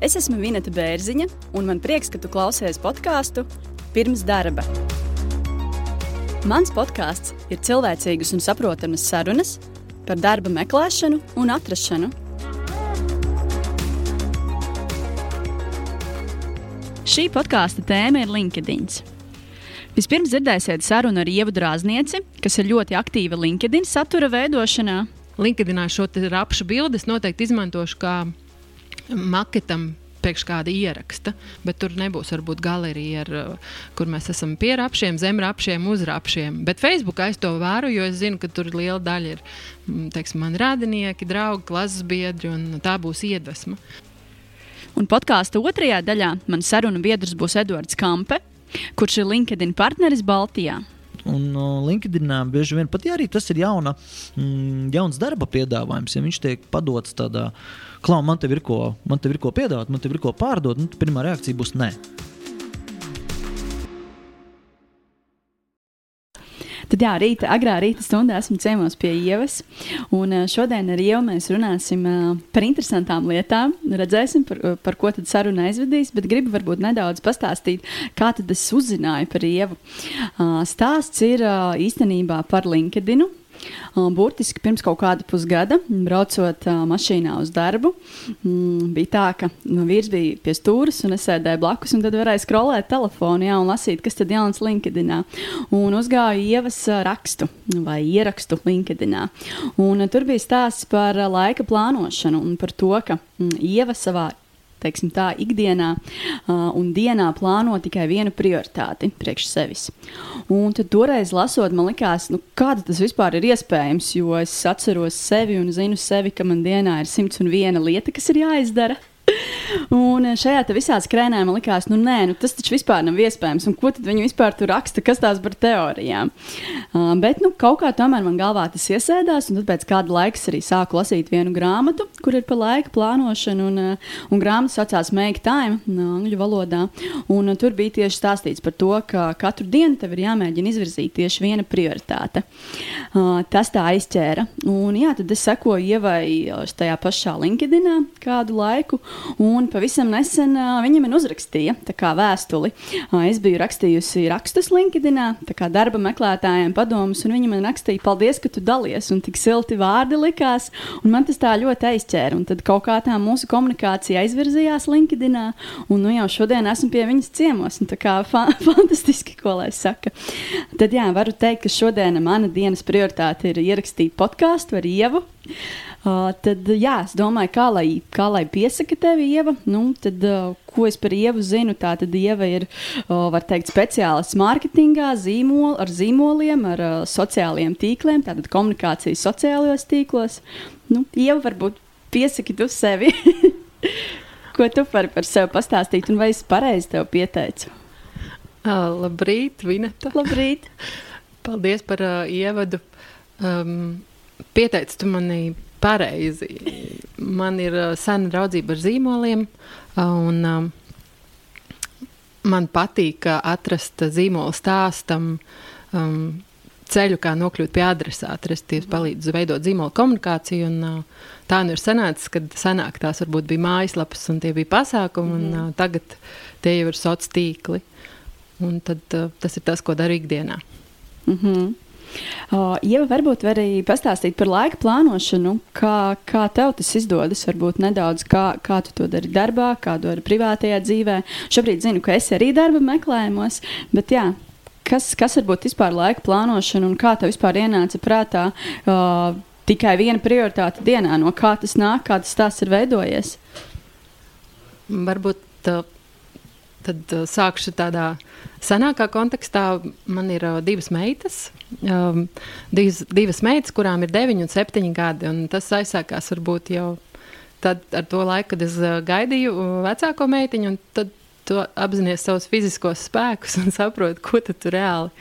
Es esmu Vineta Bērziņa, un man prieks, ka tu klausies podkāstu pirms darba. Mans podkāsts ir cilvēcīgas un saprotamas sarunas par darba meklēšanu un atrašanu. Šī podkāsta tēma ir LinkedIn. Vispirms dzirdēsiet sarunu ar Ievu Drāznieci, kas ir ļoti aktīva LinkedIn satura veidošanā. LinkedInā šo rapšu bildi es noteikti izmantošu kā maketam priekš kāda ieraksta, bet tur nebūs varbūt galerija, ar, uh, kur mēs esam pie rapšiem, zem rapšiem, uz rapšiem. Bet Facebookā es to vēru, jo es zinu, ka tur liela daļa ir mm, teiksim, mani radinieki, draugi, klases biedri, un tā būs iedvesma. Un podkāstu otrajā daļā man sarunu biedrs būs Edvards Kampe, kurš ir LinkedIn partneris Baltijā. Un uh, LinkedInā bieži vien pat ja arī tas ir jauna, mm, jauns darba piedāvājums, ja viņš tiek padots tādā veidā klau, man te ir ko, man te ir ko piedāvāt, man te ir ko pārdot, nu, pirmā reakcija būs nē. Tad, jā, rīta, agrā rīta stundā esmu ciemos pie ievas. Un šodien ar ievu mēs runāsim par interesantām lietām. Redzēsim, par, par ko tad saruna aizvedīs, bet gribu varbūt nedaudz pastāstīt, kā tad es uzzināju par ievu. Stāsts ir īstenībā par LinkedIn. Burtiski pirms kaut kāda pusgada, braucot mašīnā uz darbu, bija tā, ka vīrs bija pie stūres un es sēdēju blakus, un tad varēja skrolēt telefonu jā, un lasīt, kas tad jauns LinkedInā. Un uzgāju ievas rakstu vai ierakstu LinkedInā. Un tur bija stāsts par laika plānošanu un par to, ka ieva savā teiksim, tā, ikdienā uh, un dienā plāno tikai vienu prioritāti priekš sevis. Un tad toreiz lasot, man likās, nu, kāda tas vispār ir iespējams, jo es atceros sevi un zinu sevi, ka man dienā ir 101 lieta, kas ir jāizdara. Un šajā visā skrējumā man likās, nu, nē, nu, tas taču vispār nav iespējams. Un ko tad viņi vispār tur raksta, kas tās par teorijām? Uh, bet nu, kaut kā tomēr man galvā tas iesēdās, un tad pēc kāda laika arī sāku lasīt vienu grāmatu, kur ir par laika plānošanu. Un, uh, un grāmata saucās Make Time, uh, angļu valodā. Un, uh, tur bija tieši stāstīts par to, ka katru dienu tev ir jāmēģina izvirzīt tieši viena prioritāte. Uh, tas tā aizķēra. Un, jā, tad es sekoju ievai uh, tajā pašā LinkedInā kādu laiku. Un pavisam nesen uh, viņa man uzrakstīja vēstuli. Uh, es biju rakstījusi rakstus LinkedIn, kā darba meklētājiem padomus, un viņa man rakstīja, paldies, ka tu dalies, un tik silti vārdi likās. Man tas tā ļoti aizķēra. Un tad kaut kā tā mūsu komunikācija aizvirzījās LinkedIn, un nu jau šodien esmu pie viņas ciemos. Tā kā fa fantastiski, ko lai saka. Tad jā, varu teikt, ka šodien mana dienas prioritāte ir ierakstīt podkāstu ar Ievu. Uh, tad, jā, es domāju, kā lai, kā lai piesaka tevi, Ieva. Nu, tad, uh, ko es par Ievu zinu? Tā tad Ieva ir, uh, var teikt, speciālists mārketingā, zīmol, ar zīmoliem, ar uh, sociālajiem tīkliem, tātad komunikācijas sociālajos tīklos. Nu, Ieva, varbūt piesaki tu sevi. ko tu vari par sevi pastāstīt, un vai es pareizi tev pieteicu? Uh, labrīt, Vineta. Labrīt. Paldies par uh, ievadu. Um, pieteici tu manī pareizi. Man ir uh, sena draudzība ar zīmoliem, uh, un um, man patīk uh, atrast zīmolu stāstam. Um, ceļu, kā nokļūt pie adresāta, respektīvi palīdz veidot zīmola komunikāciju. Un, uh, tā nu ir sanācis, kad senāk tās varbūt bija mājaslapas un tie bija pasākumi, un uh, tagad tie jau ir sociāli tīkli. Un tad, uh, tas ir tas, ko daru ikdienā. Mm -hmm. Uh, Ieva, varbūt var arī pastāstīt par laika plānošanu, kā, kā tev tas izdodas, varbūt nedaudz, kā, kā tu to dari darbā, kā to dari privātajā dzīvē. Šobrīd zinu, ka esi arī darba meklējumos, bet jā, kas, kas varbūt vispār laika plānošana un kā tev vispār ienāca prātā uh, tikai viena prioritāte dienā, no kā tas nāk, kā tas tās ir veidojies? Varbūt tā Tad uh, sākšu tādā senākā kontekstā. Man ir uh, divas meitas, um, divas, divas meitas, kurām ir 9 un 7 gadi. Tas aizsākās varbūt jau tad, ar to laiku, kad es uh, gaidīju uh, vecāko meitiņu. Tad tu apzinājies savus fiziskos spēkus un saproti, ko tu reāli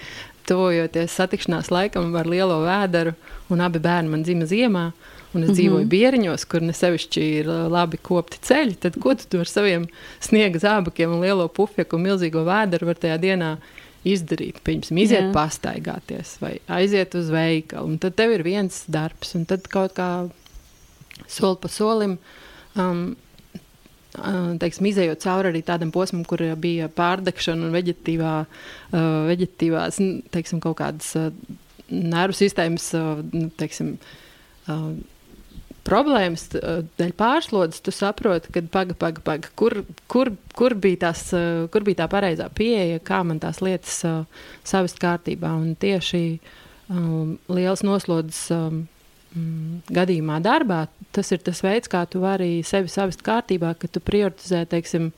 tuvojoties satikšanās laikam ar lielo vēderu. Un abi bērni man dzima ziemā. Uh, un es mm -hmm. dzīvoju bieriņos, kur ne sevišķi ir labi kopti ceļi, tad ko tu ar saviem sniega zābakiem un lielo pufieku un milzīgo vēderu var tajā dienā izdarīt? Piemēram, iziet Jā. pastaigāties vai aiziet uz veikalu, un tad tev ir viens darbs, un tad kaut kā soli pa solim. Um, teiksim, izējot cauri arī tādam posmam, kur bija pārdegšana un veģetīvā, veģetīvās teiksim, kaut kādas nervu sistēmas nu, teiksim, problēmas dēļ pārslodzes, tu saproti, ka paga, paga, paga, kur, kur, kur, bija tās, kur bija tā pareizā pieeja, kā man tās lietas savest kārtībā. Un tieši um, liels noslodzes. Um, mm, gadījumā darbā, tas ir tas veids, kā tu vari sevi savest kārtībā, ka tu prioritizē, teiksim,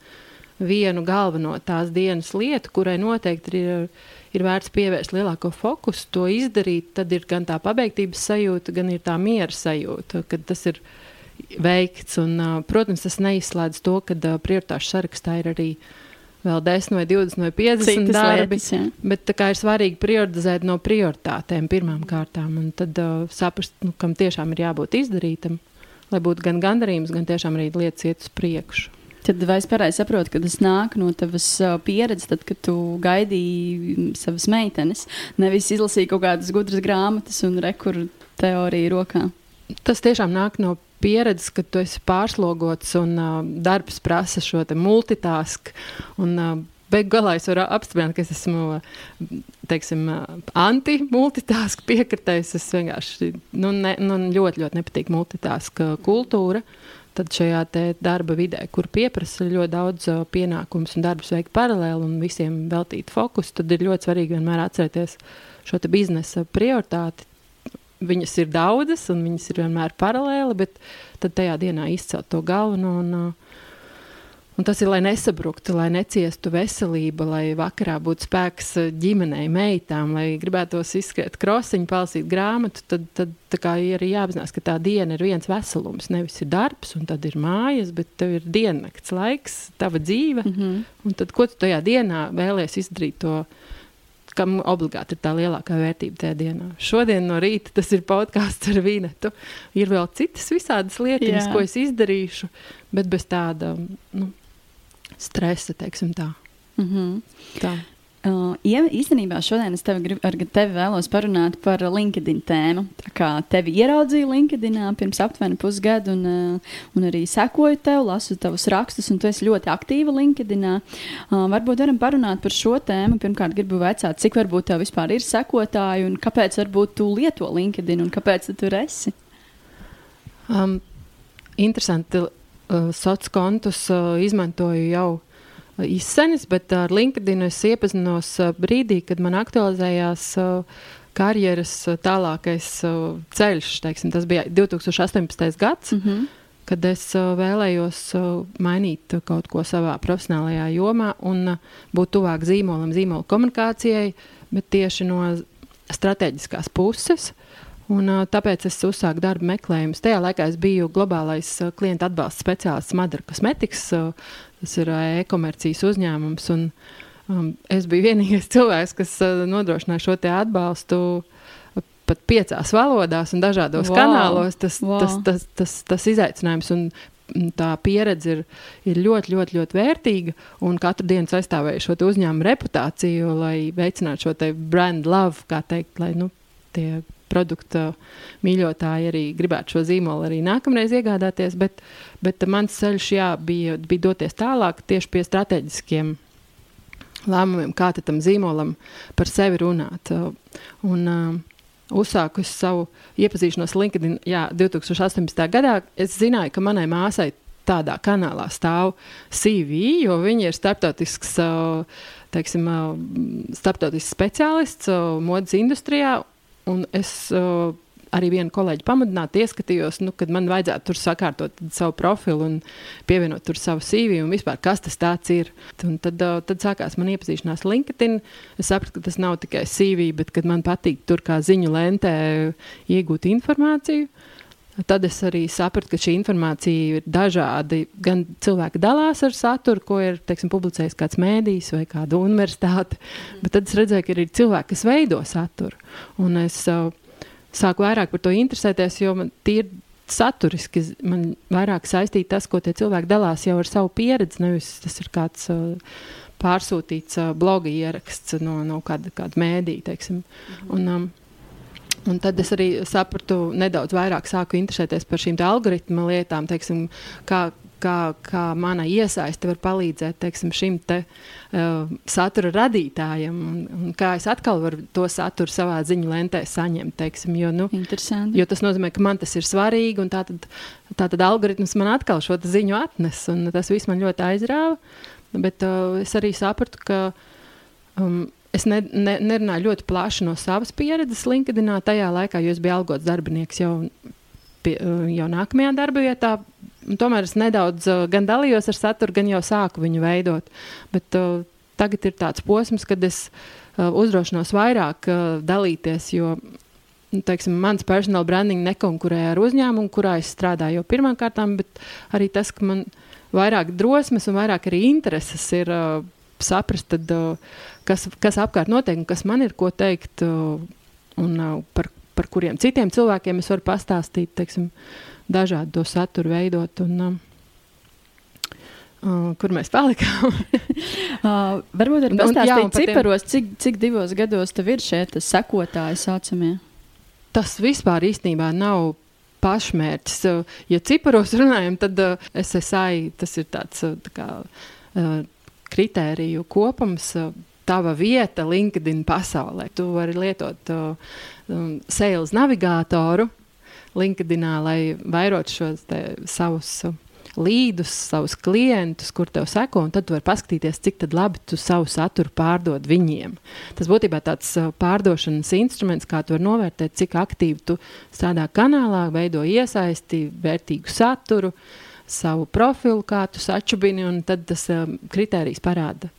vienu galveno tās dienas lietu, kurai noteikti ir, ir vērts pievērst lielāko fokusu, to izdarīt, tad ir gan tā pabeigtības sajūta, gan ir tā miera sajūta, kad tas ir veikts. Un, protams, tas neizslēdz to, ka prioritāšu sarakstā ir arī vēl 10 vai 20 vai 50 Citas darbi. Lietas, ja. bet tā kā ir svarīgi prioritizēt no prioritātēm pirmām kārtām un tad uh, saprast, nu, kam tiešām ir jābūt izdarītam, lai būtu gan gandarījums, gan tiešām arī lietas iet uz priekšu. Tad vai es pareizi saprotu, ka tas nāk no tavas uh, pieredzes, tad, kad tu gaidīji savas meitenes, nevis izlasīji kaut kādas gudras grāmatas un rekur teoriju rokā? Tas tiešām nāk no pieredze, ka tu esi pārslogots un uh, darbs prasa šo multitask. Un, uh, Beigu galā es varu apstiprināt, ka es esmu teiksim, anti-multitask piekritējis. Es vienkārši nu, ne, nu, ļoti, ļoti nepatīk multitask kultūra. Tad šajā darba vidē, kur pieprasa ļoti daudz pienākumu un darbus veikt paralēli un visiem veltīt fokusu, tad ir ļoti svarīgi vienmēr atcerēties šo biznesa prioritāti, viņas ir daudzas, un viņas ir vienmēr paralēli, bet tad tajā dienā izcelt to galveno. Un, un tas ir, lai nesabruktu, lai neciestu veselība, lai vakarā būtu spēks ģimenei, meitām, lai gribētos izskriet krosiņu, palasīt grāmatu. Tad, tad ir arī jāapzinās, ka tā diena ir viens veselums. Nevis ir darbs, un tad ir mājas, bet tev ir diennakts laiks, tava dzīve. Mm -hmm. Un tad, ko tu tajā dienā vēlēsies izdarīt? To, kam obligāti ir tā lielākā vērtība tajā dienā. Šodien no rīta tas ir podkāsts ar Vīnetu. Ir vēl citas visādas lietas, ko es izdarīšu, bet bez tāda nu, stresa, teiksim tā. Mm -hmm. tā. Uh, īstenībā šodien es tevi, grib, ar tevi vēlos parunāt par LinkedIn tēmu. Tā kā tevi ieraudzīju LinkedIn pirms aptuveni pusgada, un, uh, un arī sekoju tev, lasu tavus rakstus, un tu esi ļoti aktīva LinkedIn. Uh, varbūt varam parunāt par šo tēmu. Pirmkārt, gribu vaicāt, cik varbūt tev vispār ir sekotāji, un kāpēc varbūt tu lieto LinkedIn, un kāpēc tu tur esi? Um, interesanti. Uh, Sociālos kontus uh, izmantoju jau izsenis, bet ar LinkedIn es iepazinos brīdī, kad man aktualizējās karjeras tālākais ceļš. Teiksim, tas bija 2018. gads. Mm -hmm. Kad es uh, vēlējos uh, mainīt kaut ko savā profesionālajā jomā un uh, būt tuvāk zīmolam, zīmola komunikācijai, bet tieši no strateģiskās puses. Un, tāpēc es uzsāku darba meklējumus. Tajā laikā es biju globālais klienta atbalsta speciālists Madara Cosmetics. Tas ir e-komercijas uzņēmums. Un, um, es biju vienīgais cilvēks, kas nodrošināja šo atbalstu pat piecās valodās un dažādos wow. kanālos. Tas, wow. tas, tas, tas, tas izaicinājums un tā pieredze ir, ir ļoti, ļoti, ļoti vērtīga. Un katru dienu aizstāvēju šo uzņēmumu reputāciju, lai veicinātu šo brand love, kā teikt, lai nu, tie produkta mīļotāji arī gribētu šo zīmolu arī nākamreiz iegādāties. Bet, bet mans ceļš jā, bija, bija doties tālāk tieši pie strateģiskiem lēmumiem, kā tam zīmolam par sevi runāt. Un, uh, uzsāku savu iepazīšanos LinkedIn jā, 2018. gadā. Es zināju, ka manai māsai tādā kanālā stāv CV, jo viņa ir starptautisks, teiksim, starptautisks speciālists modes industrijā. Un es uh, arī vienu kolēģi pamudināti ieskatījos, nu, kad man vajadzētu tur sakārtot savu profilu un pievienot tur savu CV un vispār, kas tas ir. Un tad, uh, tad sākās man iepazīšanās LinkedIn. Es sapratu, ka tas nav tikai CV, bet man patīk tur kā ziņu lentē iegūt informāciju. Tad es arī sapratu, ka šī informācija ir dažāda. Gan cilvēki dalās ar saturu, ko ir teiksim, publicējis kāds mēdījis vai kāda universitāte, mm. bet tad es redzēju, ka ir cilvēki, kas veido saturu. Un es uh, sāku vairāk par to interesēties, jo man tīri saturiski man vairāk saistīta tas, ko tie cilvēki dalās jau ar savu pieredzi. Nevis tas ir kāds uh, pārsūtīts uh, bloga ieraksts no, no kāda, kāda mēdīja. Mm -hmm. Un, um, Un tad es arī sapratu, nedaudz vairāk sāku interesēties par šīm algoritmu lietām, teiksim, kā, kā, kā mana iesaiste var palīdzēt teiksim, šim te, uh, satura radītājam, un, un kā es atkal varu to saturu savā ziņu lentē saņemt. Teiksim, jo, nu, jo tas nozīmē, ka man tas ir svarīgi, un tātad, tātad algoritms man atkal šo ziņu atnes, un tas viss man ļoti aizrāva. Bet uh, es arī sapratu, ka um, es ne, ne, nerunāju ļoti plaši no savas pieredzes LinkedInā tajā laikā, jo es biju algots darbinieks jau, pie, uh, jau nākamajā darba vietā. Tomēr es nedaudz uh, gan dalījos ar saturu, gan jau sāku viņu veidot. Bet uh, tagad ir tāds posms, kad es uh, uzdrošinos vairāk uh, dalīties, jo nu, teiksim, mans personal branding nekonkurē ar uzņēmumu, kurā es strādāju jau pirmām kārtām, bet arī tas, ka man vairāk drosmes un vairāk arī intereses ir uh, saprast, tad, uh, kas, kas apkārt notiek un kas man ir ko teikt, uh, un uh, par, par kuriem citiem cilvēkiem es varu pastāstīt, teiksim, dažādu to saturu veidot. Un, uh, kur mēs palikām? uh, varbūt arī pastāstīt ciparos, cik, cik divos gados tev ir šie sekotāji saucamie? Tas vispār īstenībā nav pašmērķis. Ja ciparos runājam, tad SSI tas ir tāds tā kā, kritēriju kopums. Uh, tava vieta LinkedIn pasaulē. Tu vari lietot uh, sales navigatoru LinkedInā, lai vairotu šos savus. Uh, līdus, savus klientus, kur tev seko, un tad tu vari paskatīties, cik labi tu savu saturu pārdod viņiem. Tas būtībā tāds uh, pārdošanas instruments, kā tu vari novērtēt, cik aktīvi tu strādā kanālā, veido iesaisti, vērtīgu saturu. Uh, savu profilu, kā tu sačubini, un tad tas um, kriterijs parāda,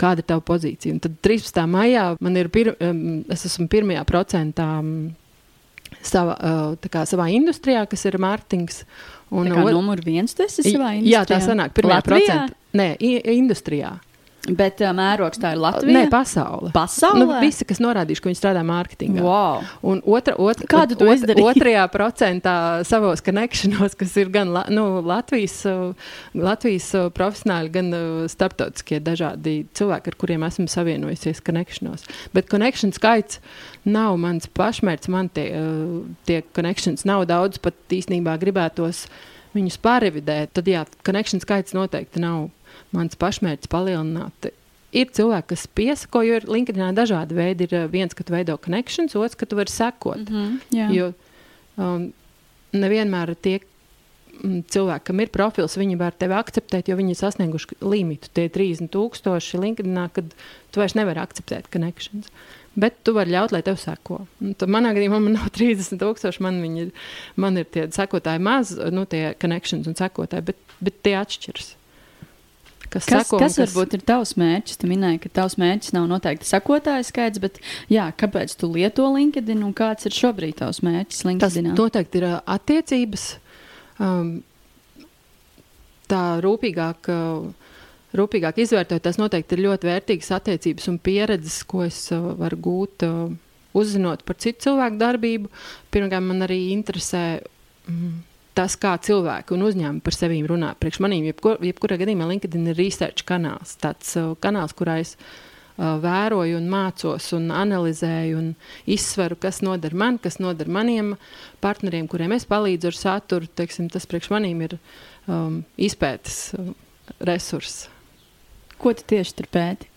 kāda ir tava pozīcija. Un tad 13. maijā man ir, pir, um, es esmu pirmajā procentā um, sava, uh, kā, savā industrijā, kas ir mārketings. Un, tā kā numur viens tas ir savā industrijā? Jā, tā sanāk, pirmajā procentā. Nē, industrijā. Bet uh, mērogs tā ir Latvija. Nē, pasaule. Pasaulē? Nu, visi, kas norādījuši, ka viņi strādā mārketingā. Wow. Un otra, otra, Kādu tu ot, otrajā procentā savos konekšanos, kas ir gan la, nu, Latvijas, uh, Latvijas uh, profesionāļi, gan uh, starptautiskie dažādi cilvēki, ar kuriem esmu savienojusies konekšanos. Bet konekšana skaits nav mans pašmērķis. Man tie, tie konekšanas nav daudz, pat īstenībā gribētos viņus pārevidēt. Tad jā, konekšana skaits noteikti nav mans pašmērķis palielināt. Ir cilvēki, kas piesako, jo ir LinkedIn dažādi veidi. Ir eh, viens, ka tu veido connections, otrs, ka tu vari sekot. Mm -hmm, jā. jo um, nevienmēr tie mm, cilvēki, kam ir profils, viņi var tevi akceptēt, jo viņi ir sasnieguši limitu. Tie 30,000 LinkedIn, kad tu vairs nevari akceptēt connections. Bet tu vari ļaut, lai tev seko. Manā gadījumā man nav 30,000, man, ir, man ir tie sekotāji maz, nu, tie connections un sekotāji, bet, bet tie atšķiras kas, kas, sako, kas, kas varbūt ir tavs mērķis? Tu minēji, ka tavs mērķis nav noteikti sekotāju skaits, bet jā, kāpēc tu lieto LinkedIn un kāds ir šobrīd tavs mērķis LinkedIn? Tas noteikti ir attiecības. Um, tā rūpīgāk. Uh, Rūpīgāk izvērtēt, tas noteikti ir ļoti vērtīgas attiecības un pieredzes, ko es uh, varu gūt, uh, uzzinot par citu cilvēku darbību. Pirmkārt, man arī interesē mm, tas, kā cilvēki un uzņēmumi par sevi runā. Priekš maniem, jebkur, jebkurā gadījumā, LinkedIn ir research kanāls. Tāds uh, kanāls, kurā es uh, vēroju, un mācos, un analizēju, un izsveru, kas noder man, kas noder maniem partneriem, kuriem es palīdzu ar saturu. Teiksim, tas priekš maniem ir um, izpētes uh, resurss. Ko tu tieši tur pēti?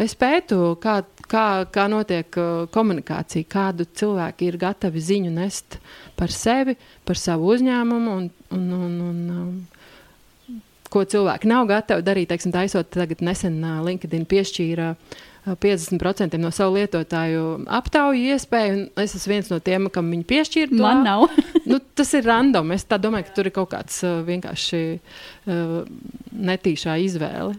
Es pētu, kā, kā, kā notiek uh, komunikācija, kādu cilvēki ir gatavi ziņu nest par sevi, par savu uzņēmumu un, un, un, un um, ko cilvēki nav gatavi darīt. Teiksim, taisot, tagad nesen uh, LinkedIn piešķīra uh, 50% no savu lietotāju aptauju iespēju. Es esmu viens no tiem, kam viņi piešķīra to. Man nav. nu, tas ir random. Es domāju, ka tur ir kaut kāds uh, vienkārši uh, netīšā izvēle.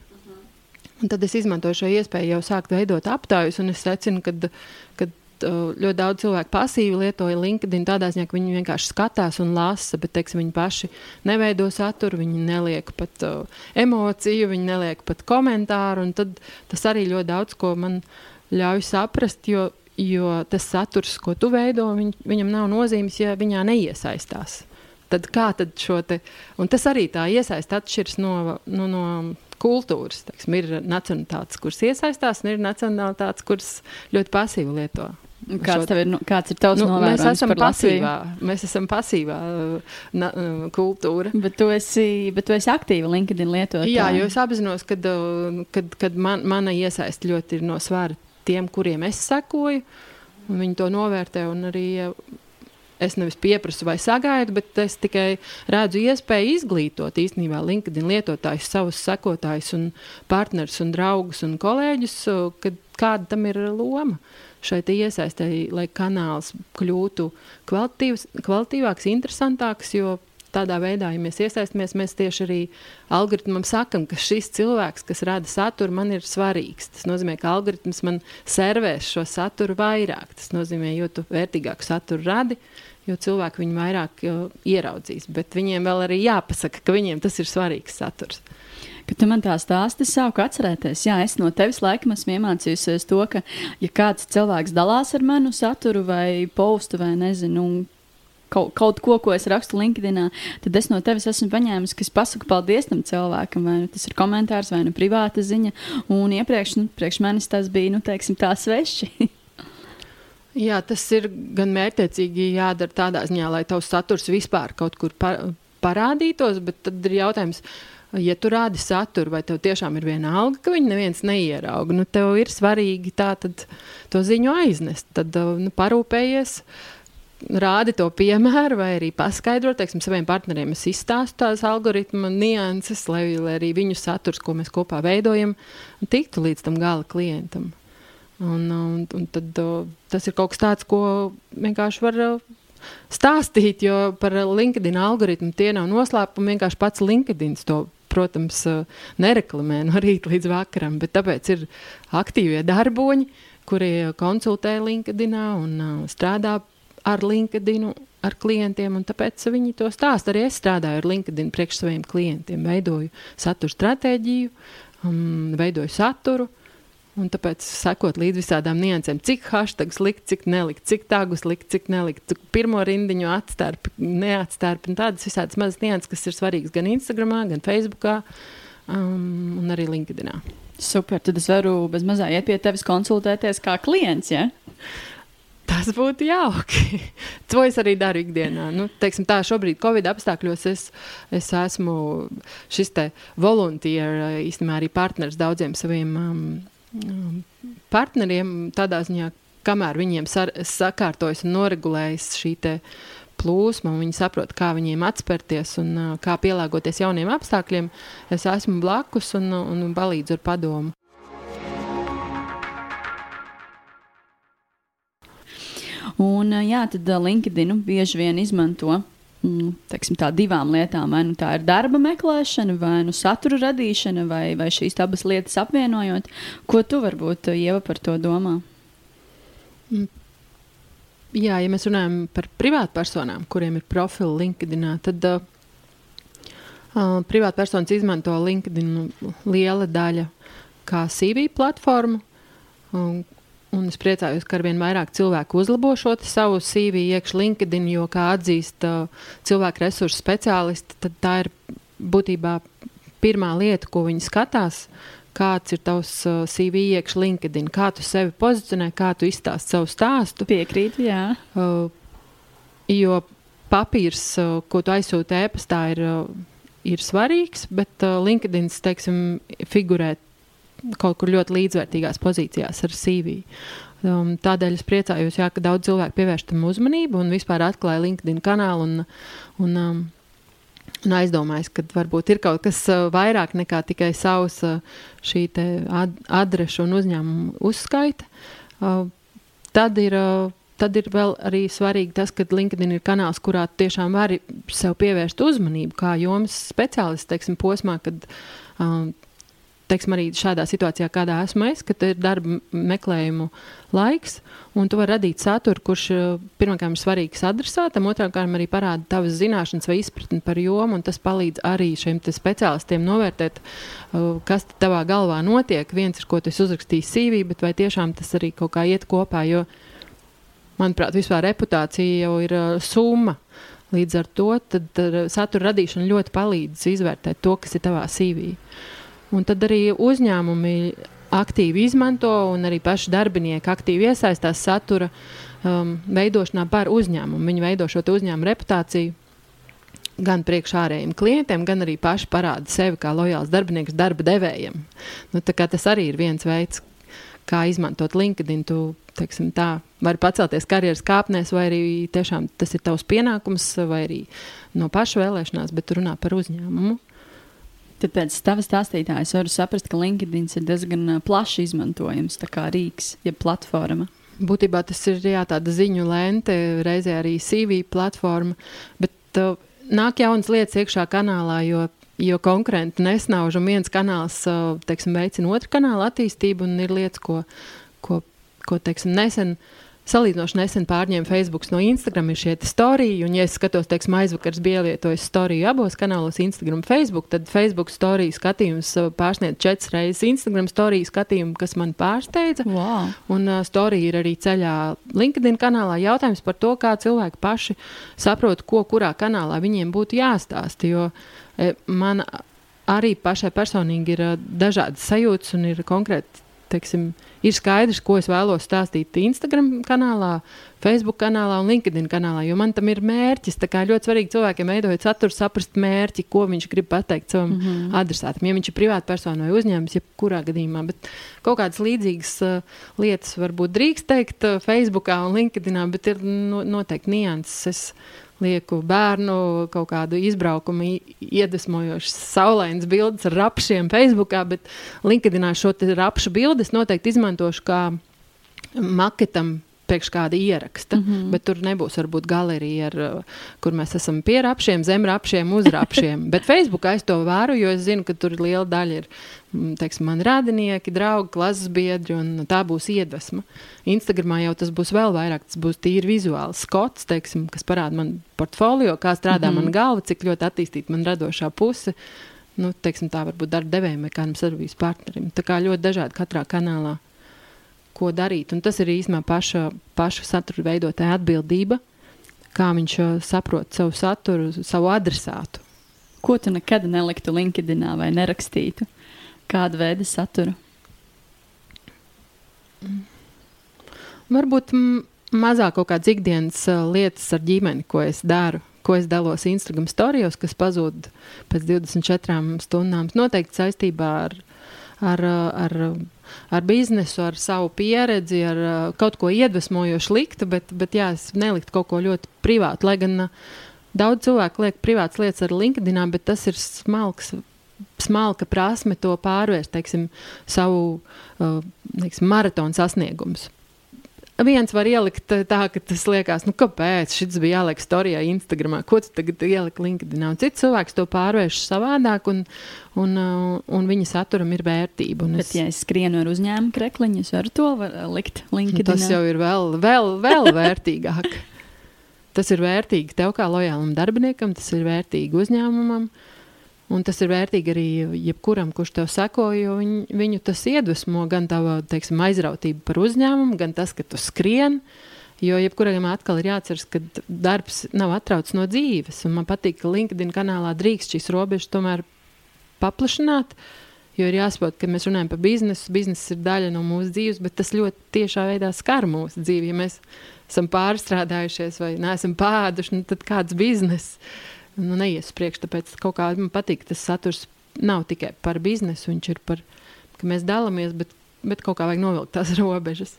Un tad es izmantoju šo iespēju jau sākt veidot aptaujas, un es secinu, ka ļoti daudz cilvēku pasīvi lietoja LinkedIn tādā ziņā, ka viņi vienkārši skatās un lasa, bet teiksim, viņi paši neveido saturu, viņi neliek pat uh, emociju, viņi neliek pat komentāru. Tad tas arī ļoti daudz ko man ļauj saprast, jo, jo tas saturs, ko tu veido, viņ, viņam nav nozīmes, ja viņā neiesaistās. Tad kā tad šo te, un tas arī tā iesaist atšķiras no, no, no kultūras. Teiksim, ir nacionālitātes, kuras iesaistās, un ir nacionālitātes, kuras ļoti pasīvi lieto Kāds, ir, nu, kāds ir tavs nu, novērojums mēs esam pasīvā, mēs esam pasīvā uh, na, uh, kultūra. Bet tu esi, bet tu esi aktīva LinkedIn lietotāja. Jā, jo es apzinos, ka kad, kad man, mana iesaiste ļoti ir no svara tiem, kuriem es sekoju, un viņi to novērtē. Arī es nevis pieprasu vai sagaidu, bet es tikai redzu iespēju izglītot īstenībā LinkedIn lietotājus, savus sekotājus, un partnerus, un draugus un kolēģus, kad kāda tam ir loma šai iesaistēji, lai kanāls kļūtu kvalitīvāks, interesantāks. Jo tādā veidā, ja mēs iesaistamies, mēs tieši arī algoritmam sakam, ka šis cilvēks, kas rada saturu, man ir svarīgs. Tas nozīmē, ka algoritms man servēs šo saturu vairāk. Tas nozīmē, jo tu vērtīgāku saturu radi, jo cilvēki viņu vairāk ieraudzīs. Bet viņiem vēl arī jāpasaka, ka viņiem tas ir svarīgs saturs. Kad tu man tā stāsti, es sāku atcerēties, jā, es no tevis laikam esmu iemācījusies to, ka, ja kāds cilvēks dalās ar manu saturu vai postu vai nezinu, kaut, kaut ko, ko es rakstu LinkedIn, tad es no tevis esmu paņēmis, ka es pasaku paldies tam cilvēkam. Vai nu tas ir komentārs, vai nu privāta ziņa. Un iepriekš, nu, manis tas bija, nu, teiksim, tā sveši. Jā, tas ir gan mērķiecīgi jādara tādā ziņā, lai tavs saturs vispār kaut kur pa parādītos, bet tad ir jautājums, uh, ja tu rādi saturu, vai tev tiešām ir viena alga, ka viņi neviens neierauga, nu, tev ir svarīgi tā tad to ziņu aiznest. Tad uh, nu, parūpējies. Rādi to piemēru, vai arī paskaidrot, teiksim, saviem partneriem. Es izstāstu tās algoritmu nianses, lai, lai arī viņu saturs, ko mēs kopā veidojam, tiktu līdz tam gala klientam. Un, un, un tad, uh, tas ir kaut kas tāds, ko vienkārši var uh, stāstīt, jo par LinkedIn algoritmu tie nav noslēpumi. Vienkārši pats LinkedIn to protams, nereklamē no rīta līdz vakaram, bet tāpēc ir aktīvie darboņi, kuri konsultē LinkedIn un strādā ar LinkedIn, ar klientiem. Tāpēc viņi to stāsta. Arī es strādāju ar LinkedIn priekš saviem klientiem, veidoju satura stratēģiju, um, veidoju saturu. Un tāpēc sekot līdzi visādām niansēm, cik hashtags likt, cik nelikt, cik tagus likt, cik nelikt, cik pirmo rindiņu atstārpi, neatstārpi. Tādas visādas mazas nianses, kas ir svarīgas gan Instagram, gan Facebook, um, un arī LinkedIn. Super, tad es varu bez mazā iet pie tevis konsultēties kā klients. Ja? Tas būtu jauki. to es arī daru ikdienā. Nu, teiksim, tā šobrīd, Covid apstākļos, es, es esmu šis volunteer, īstenībā arī partners daudziem saviem um, partneriem tādā ziņā, kamēr viņiem sar, sakārtojas un noregulējas šī plūsma, un viņi saprot, kā viņiem atspērties un uh, kā pielāgoties jauniem apstākļiem, es esmu blakus un, un palīdzu ar padomu. Un, jā, tad LinkedIn bieži vien izmanto Mm, teiksim, tā, divām lietām. Vai nu tā ir darba meklēšana, vai nu satura radīšana, vai, vai šīs abas lietas apvienojot. Ko tu varbūt Ieva par to domā? Mm. Jā, ja mēs runājam par privātpersonām, kuriem ir profili LinkedIn, tad uh, privātpersonas izmanto LinkedIn liela daļa kā CV platformu. Um, Un es priecājos, ka arvien vairāk cilvēku uzlabo šo savu CV iekšā LinkedIn, jo, kā atzīst uh, cilvēku resursu speciālisti, tad tā ir būtībā pirmā lieta, ko viņi skatās. Kāds ir tavs uh, CV iekšā LinkedIn, kā tu sevi pozicionē, kā tu izstāsti savu stāstu. Piekrīt, jā. Uh, jo papīrs, uh, ko tu aizsūti e-pastā, ir, uh, ir svarīgs, bet uh, LinkedIn, teiksim, figurē kaut kur ļoti līdzvērtīgās pozīcijās ar CV. Um, tādēļ es priecājos, jā, ka daudz cilvēku pievērš tam uzmanību un vispār atklāja LinkedIn kanālu. Un, un, um, Un aizdomājos, ka varbūt ir kaut kas uh, vairāk nekā tikai savs uh, šī ad adrešu un uzņēmumu uzskaita. Uh, tad ir, uh, tad ir vēl arī svarīgi tas, ka LinkedIn ir kanāls, kurā tiešām var sev pievērst uzmanību, kā jomas speciālists, teiksim, posmā, kad uh, teiksim, arī šādā situācijā, kādā esmu es, kad ir darba meklējumu laiks, un tu vari radīt saturu, kurš eh, pirmkārt ir svarīgs adresātam, otrkārt arī parāda tavas zināšanas vai izpratni par jomu, un tas palīdz arī šiem speciālistiem novērtēt, uh, kas tavā galvā notiek. Viens ir, ko tu uzrakstīji CV, bet vai tiešām tas arī kaut kā iet kopā, jo, manuprāt, vispār reputācija jau ir uh, summa. Līdz ar to satura radīšana ļoti palīdz izvērtēt to, kas ir tavā CV. Uh, Un tad arī uzņēmumi aktīvi izmanto, un arī paši darbinieki aktīvi iesaistās satura um, veidošanā par uzņēmumu. Viņi veido šo uzņēmumu reputāciju gan priekš ārējiem klientiem, gan arī paši parāda sevi kā lojāls darbinieks darba devējiem. Nu, tas arī ir viens veids, kā izmantot LinkedIn. Tu teiksim, tā, vari pacelties karjeras kāpnēs, vai arī tiešām tas ir tavs pienākums, vai arī no paša vēlēšanās, bet runā par uzņēmumu. Tad pēc tavas stāstītājas varu saprast, ka LinkedIn ir diezgan plaši izmantojams, rīks, jeb platforma. Būtībā tas ir jā, tāda ziņu lente, reizē arī CV platforma, bet uh, nāk jaunas lietas iekšā kanālā, jo jo konkurenti nesnauž, un viens kanāls teiksim, veicina otru kanālu attīstību, un ir lietas, ko, ko, ko teiksim, nesen. Salīdzinoši nesen pārņēma Facebook no Instagram ir šie storiji, un, ja es skatos, teiksim, aizvakars bija lietojis storiju abos kanālos, Instagram un Facebook, tad Facebook storiju skatījums pārsniedz četras reizes Instagram storiju skatījumu, kas man pārsteidza. Wow. Un uh, storija ir arī ceļā LinkedIn kanālā. Jautājums par to, kā cilvēki paši saprot, ko kurā kanālā viņiem būtu jāstāsta. Jo uh, E, man arī pašai personīgi ir e, dažādas sajūtas un ir konkrēti. Teiksim, ir skaidrs, ko es vēlos stāstīt Instagram kanālā, Facebook kanālā un LinkedIn kanālā, jo man tam ir mērķis. Tā kā ļoti svarīgi cilvēkiem veidojot saturu, saprast mērķi, ko viņš grib pateikt savam mm -hmm. adresātam. Ja viņš ir privāta persona vai uzņēmums, jebkurā gadījumā, bet kaut kādas līdzīgas uh, lietas varbūt drīkst teikt uh, Facebookā un LinkedInā, bet ir no, noteikti nianses. Es, lieku bērnu kaut kādu izbraukumu, iedvesmojošas, saulainas bildes ar rapšiem Facebookā, bet LinkedInā šo rapšu bildes noteikti izmantošu kā maketam priekš kāda ieraksta. Mm -hmm. Bet tur nebūs varbūt galerija, ar, kur mēs esam pie rapšiem, zem rapšiem, uz rapšiem. bet Facebookā es to vēru, jo es zinu, ka tur liela daļa ir mm, teiksim, mani radinieki, draugi, klases biedri, un tā būs iedvesma. Instagramā jau tas būs vēl vairāk, tas būs tīri vizuāls skots, teiksim, kas parāda man portfolio, kā strādā mm -hmm. man galva, cik ļoti attīstīta man radošā puse. Nu, teiksim, tā varbūt darba devējiem vai kādam sadarbības partnerim. Tā kā ļoti dažādi katrā kanālā ko darīt. Un tas ir īstenībā paša, paša satura veidotāja atbildība, kā viņš uh, saprot savu saturu, savu adresātu. Ko tu nekad neliktu LinkedInā vai nerakstītu? Kādu veidu saturu? Varbūt mazāk kaut kādas ikdienas uh, lietas ar ģimeni, ko es daru, ko es dalos Instagram storijos, kas pazūd pēc 24 stundām. Noteikti saistībā ar, ar, ar ar biznesu, ar savu pieredzi, ar uh, kaut ko iedvesmojošu liktu, bet, bet jā, es neliktu kaut ko ļoti privātu. Lai gan uh, daudz cilvēku liek privātas lietas ar LinkedIn, bet tas ir smalks. Smalka prasme to pārvērst, teiksim, savu uh, teiksim, maratonu sasniegumus viens var ielikt eh, tā, ka tas liekas, nu, kāpēc šis bija jāliek storijā, Instagramā, ko tu tagad ieliki LinkedIn. Un cits cilvēks to pārvērš savādāk, un, un, uh, un viņa saturam ir vērtība. Bet, es, ja es skrienu ar uzņēmumu krekliņu, es varu to var likt LinkedIn. Tas jau ir vēl, vēl, vēl vērtīgāk. Tas ir vērtīgi tev kā lojālam darbiniekam, tas ir vērtīgi uzņēmumam. Uh, Un tas ir vērtīgi arī jebkuram, kurš tev seko, jo viņ, viņu tas iedvesmo gan tava teiksim, aizrautība par uzņēmumu, gan tas, ka tu skrieni. Jo jebkuram atkal ir jāatcerās, ka darbs nav atrauts no dzīves. Man patīk, ka LinkedIn kanālā drīkst šīs robežas tomēr paplašināt. Jo ir jāsaprot, ka mēs runājam par biznesu. Biznesa ir daļa no mūsu dzīves, bet tas ļoti tiešā veidā skar mūsu dzīvi. Ja mēs esam pārstrādājušies vai neesam pāduši, nu tad kāds bizness? Nu, neies priekš. Tāpēc kaut kā man patīk tas saturs. Nav tikai par biznesu, viņš ir par, ka mēs dalāmies, bet, bet kaut kā vajag novilkt tās robežas.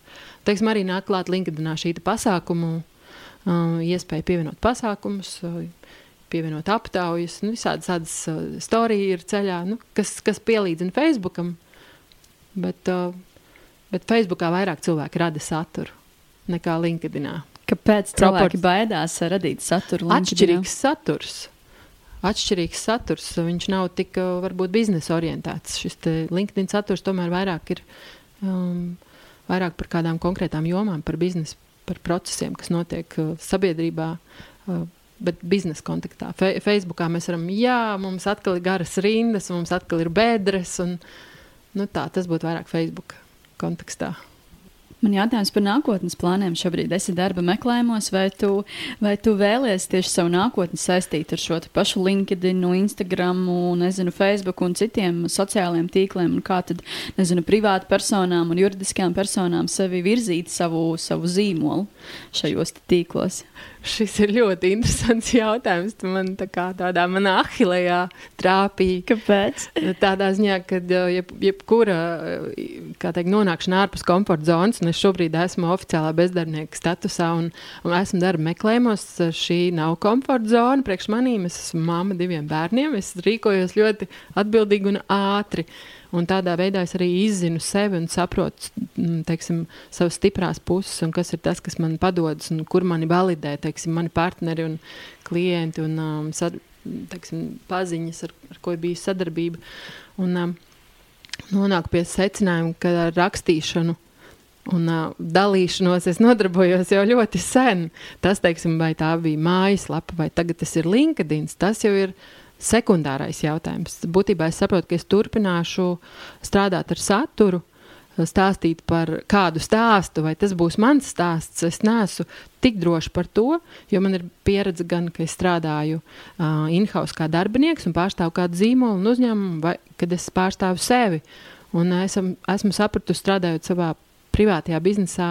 Teiksim, arī nāk klāt LinkedInā šī pasākumu, uh, iespēja pievienot pasākumus, uh, pievienot aptaujas, nu, visādas tādas uh, storijas ir ceļā, nu, kas, kas pielīdzina Facebookam. Bet, uh, bet Facebookā vairāk cilvēki rada saturu nekā LinkedInā. Kāpēc cilvēki baidās radīt saturu? Atšķirīgs saturs. Atšķirīgs saturs. Viņš nav tik varbūt biznesa orientēts. Šis LinkedIn saturs tomēr vairāk ir um, vairāk par kādām konkrētām jomām, par biznesu, par procesiem, kas notiek uh, sabiedrībā. Uh, Bet biznesa kontekstā. Fe Facebookā mēs varam, jā, mums atkal ir garas rindas, mums atkal ir bedres. Un, nu tā, tas būtu vairāk Facebook kontekstā. Man jautājums par nākotnes plāniem. Šobrīd esi darba meklējumos, vai tu, vai tu vēlies tieši savu nākotni saistīt ar šo pašu LinkedIn, Instagram, nezinu, Facebook un citiem sociālajiem tīkliem, kā tad, nezinu, privāti personām un juridiskām personām sevi virzīt savu, savu zīmolu šajos tīklos? Šis ir ļoti interesants jautājums. Tu man tā kā tādā manā ahilējā trāpīja. Kāpēc? Tādā ziņā, ka jeb, jebkura teikt, nonākšana ārpus komforta zonas, un es šobrīd esmu oficiālā bezdarbnieka statusā un, un esmu darba meklējumos, šī nav komforta zona priekš manīm. Es esmu mamma diviem bērniem. Es rīkojos ļoti atbildīgi un ātri. Un tādā veidā es arī izzinu sevi un saprotu mm, teiksim, savas stiprās puses, un kas ir tas, kas man padodas, un kur mani validē teiksim, mani partneri un klienti un um, sad, teiksim, paziņas, ar, ar ko ir bijusi sadarbība. Un, um, nonāku pie secinājuma, ka ar rakstīšanu un uh, dalīšanos es nodarbojos jau ļoti sen. Tas, teiksim, vai tā bija mājaslapa, vai tagad tas ir LinkedIn, tas jau ir sekundārais jautājums. Būtībā es saprotu, ka es turpināšu strādāt ar saturu, stāstīt par kādu stāstu, vai tas būs mans stāsts. Es neesmu tik droši par to, jo man ir pieredze gan, ka es strādāju uh, in-house kā darbinieks un pārstāvu kādu zīmolu un uzņēmumu, vai kad es pārstāvu sevi. Un esam, esmu sapratusi, strādājot savā privātajā biznesā,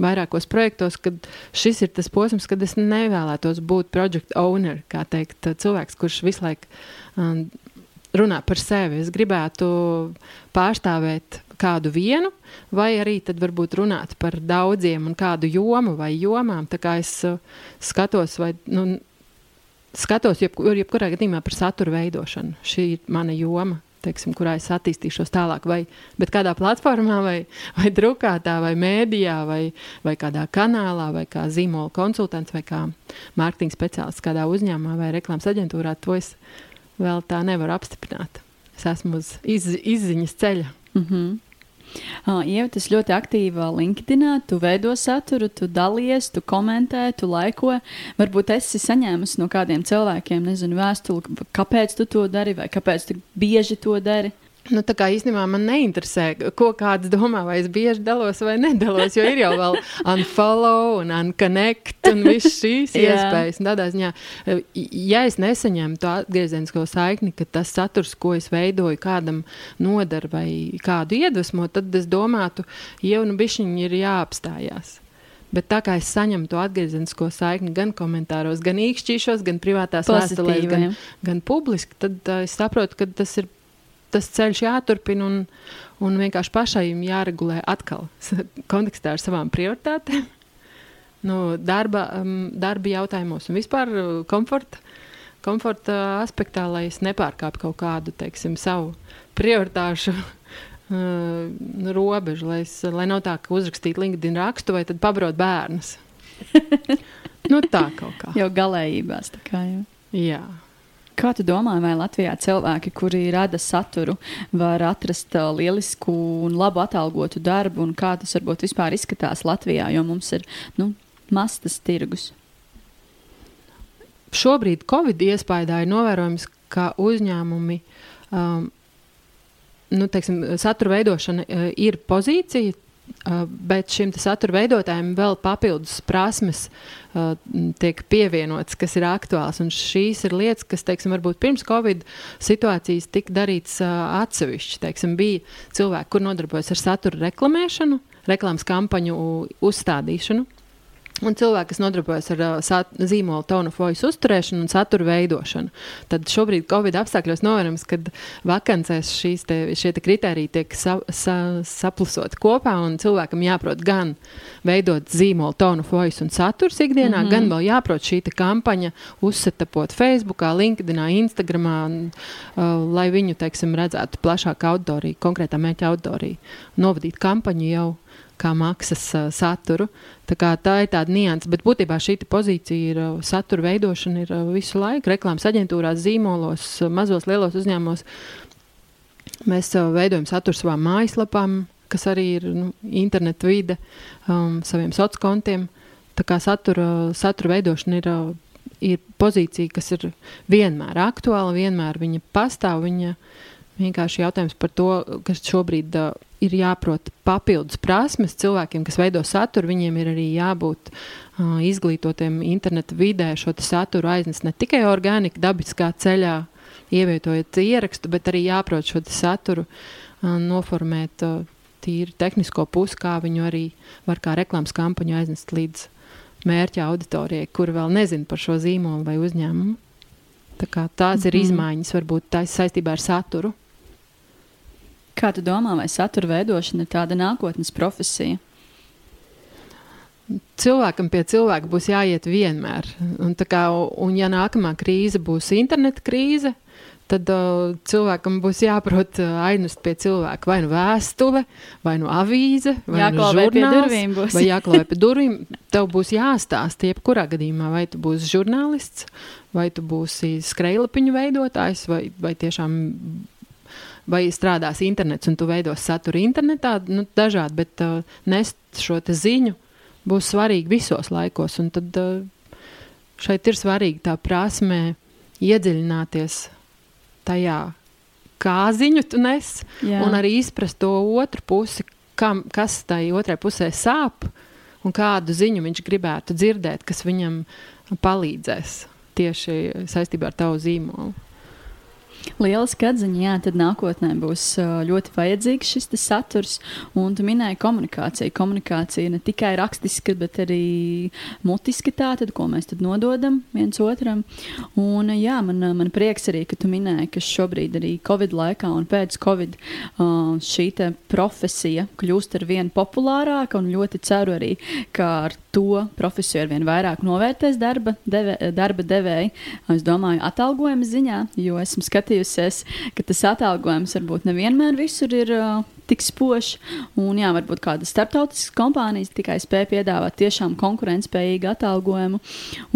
vairākos projektos, kad šis ir tas posms, kad es nevēlētos būt project owner, kā teikt, cilvēks, kurš visu laiku um, runā par sevi. Es gribētu pārstāvēt kādu vienu, vai arī tad varbūt runāt par daudziem un kādu jomu vai jomām. Tā kā es uh, skatos, vai, nu, skatos jebkur, jebkurā gadījumā par satura veidošanu. Šī ir mana joma teiksim, kurā es attīstīšos tālāk, vai kādā platformā, vai, vai drukātā, vai mēdījā, vai, vai kādā kanālā, vai kā zīmola konsultants, vai kā mārketinga speciālists kādā uzņēmumā vai reklāmas aģentūrā, to es vēl tā nevaru apstiprināt. Es esmu uz iz, izziņas ceļa. Mm -hmm. Uh, Ieva, tas ļoti aktīvi LinkedIn, tu veido saturu, tu dalies, tu komentē, tu laiko. Varbūt esi saņēmusi no kādiem cilvēkiem, nezinu, vēstuli, kāpēc tu to dari vai kāpēc tu bieži to dari. Nu, tā kā īstenībā man neinteresē, ko kāds domā, vai es bieži dalos vai nedalos. Jo ir jau vēl unfollow un unconnect un visas šīs iespējas. Tādā ziņā, ja es nesaņemu to atgriezenisko saikni, ka tas saturs, ko es veidoju, kādam nodara vai kādu iedvesmo, tad es domātu, jau nu bišķiņi ir jāapstājās. Bet tā kā es saņemu to atgriezenisko saikni gan komentāros, gan īkšķīšos, gan privātās vēstulēs, gan, gan publiski, tad uh, es saprotu, ka tas ir tas ceļš jāturpina un, un vienkārši pašai jāregulē atkal kontekstā ar savām prioritātēm, nu, darba, um, darba jautājumos un vispār uh, komforta, komforta aspektā, lai es nepārkāptu kaut kādu teiksim, savu prioritāšu. Uh, robežu, lai, es, lai nav tā, ka uzrakstītu LinkedIn rakstu vai pabrot bērnus. nu, tā kaut kā. Jau galējībās. Kā, jau. Jā. Kā tu domā, vai Latvijā cilvēki, kuri rada saturu, var atrast uh, lielisku un labu atalgotu darbu, un kā tas varbūt vispār izskatās Latvijā, jo mums ir nu, mastas tirgus? Šobrīd Covid iespējā ir novērojams, ka uzņēmumi um, nu, teiksim, satura veidošana uh, ir pozīcija, bet šim satura veidotājiem vēl papildus prasmes uh, tiek pievienotas, kas ir aktuāls. Un šīs ir lietas, kas, teiksim, varbūt pirms Covid situācijas tika darīts uh, atsevišķi. Teiksim, bija cilvēki, kur nodarbojas ar satura reklamēšanu, reklāmas kampaņu uzstādīšanu. Un cilvēki, kas nodarbojas ar uh, zīmola tonu fojas uzturēšanu un satura veidošanu. Tad šobrīd, Covid apstākļos, novērojams, ka vakancēs šīs te, te kriteriji tiek sa, sa, saplusoti kopā, un cilvēkam jāprot gan veidot zīmola tonu fojas un saturs ikdienā, mm -hmm. gan vēl jāprot šī kampaņa uzsetapot Facebook, LinkedIn, Instagram, uh, lai viņu, teiksim, redzētu plašāku auditoriju, konkrētā mērķa auditoriju, novadīt kampaņu jau kā maksas uh, saturu. Tā, kā, tā ir tāda nianses, bet būtībā šī pozīcija ir uh, satura veidošana ir, uh, visu laiku. Reklāmas aģentūrās, zīmolos, uh, mazos, lielos uzņēmumos. Mēs uh, veidojam saturu savām mājaslapām, kas arī ir nu, interneta vide, um, saviem sociāliem kontiem. Tā kā satura, satura veidošana ir, uh, ir pozīcija, kas ir vienmēr aktuāla, vienmēr viņa pastāv. Viņa vienkārši jautājums par to, kas šobrīd uh, ir jāprot papildus prasmes cilvēkiem, kas veido saturu. Viņiem ir arī jābūt uh, izglītotiem interneta vidē, šo saturu aiznest ne tikai organiski, dabiskā ceļā, ievietojot ierakstu, bet arī jāprot šo saturu uh, noformēt uh, tīri tehnisko pusi, kā viņu arī var kā reklāmas kampaņu aiznest līdz mērķa auditorijai, kur vēl nezina par šo zīmolu vai uzņēmumu. Tā tās mm -hmm. ir mhm. izmaiņas, varbūt tā saistībā ar saturu. Kā tu domā, vai satura veidošana ir tāda nākotnes profesija? Cilvēkam pie cilvēka būs jāiet vienmēr. Un, kā, un ja nākamā krīze būs interneta krīze, tad uh, cilvēkam būs jāprot uh, aiznest pie cilvēka vai nu vēstule, vai nu avīze, vai jāklāvē nu žurnāls, vai jāklāvē pie durvīm. Tev būs jāstāsta, jebkurā gadījumā, vai tu būsi žurnālists, vai tu būsi skrejlapiņu veidotājs, vai, vai tiešām vai strādās internets un tu veidos saturu internetā, nu, dažādi, bet uh, nest šo ziņu būs svarīgi visos laikos. Un tad uh, šeit ir svarīgi tā prasme iedziļināties tajā, kā ziņu tu nes, Jā. un arī izprast to otru pusi, kam, kas tai otrai pusē sāp un kādu ziņu viņš gribētu dzirdēt, kas viņam palīdzēs tieši saistībā ar tavu zīmolu. Lieliski atziņa, jā, tad nākotnē būs ļoti vajadzīgs šis saturs. Un tu minēji komunikāciju. Komunikācija ne tikai rakstiska, bet arī mutiska tā, tad, ko mēs tad nododam viens otram. Un jā, man, man prieks arī, ka tu minēji, ka šobrīd arī Covid laikā un pēc Covid šī profesija kļūst ar vien populārāka un ļoti ceru arī, ka ar to profesiju ar vien vairāk novērtēs darba, deve, darba devēji. Es domāju, atalgojuma ziņā, jo esmu skatījies skatījusies, ka tas atalgojums varbūt nevienmēr visur ir uh, tik spožs. Un, jā, varbūt kādas starptautiskas kompānijas tikai spēj piedāvāt tiešām konkurētspējīgu atalgojumu.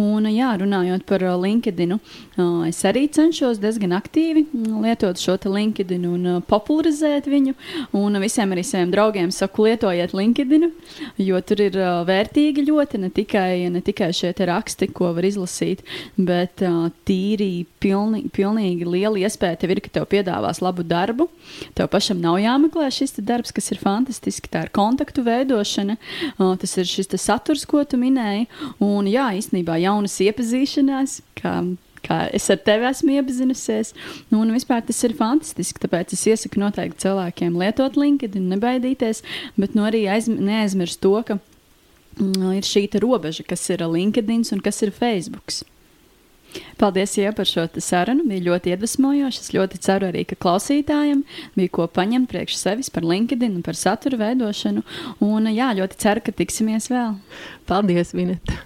Un, jā, runājot par uh, LinkedIn, uh, es arī cenšos diezgan aktīvi lietot šo LinkedIn un uh, popularizēt viņu. Un visiem arī saviem draugiem saku, lietojiet LinkedIn, jo tur ir vērtīgi ļoti ne tikai, ne tikai šie raksti, ko var izlasīt, bet tīri pilni, pilnīgi liela iespēja tev ir, ka tev piedāvās labu darbu. Tev pašam nav jāmeklē šī šis darbs, kas ir fantastisks. Tā ir kontaktu veidošana, tas ir šis saturs, ko tu minēji. Un, jā, īstenībā jaunas iepazīšanās. Kā, kā es ar tevi esmu iepazinusies. Nu, un vispār tas ir fantastiski. Tāpēc es iesaku noteikti cilvēkiem lietot LinkedIn, nebaidīties, bet nu, arī aizm neaizmirst to, ka mm, ir šī robeža, kas ir LinkedIn un kas ir Facebook. Paldies jau par šo sarunu. Bija ļoti iedvesmojoši. Es ļoti ceru arī, ka klausītājiem bija ko paņemt priekš sevis par LinkedIn un par satura veidošanu. Un jā, ļoti ceru, ka tiksimies vēl. Paldies, Vineta!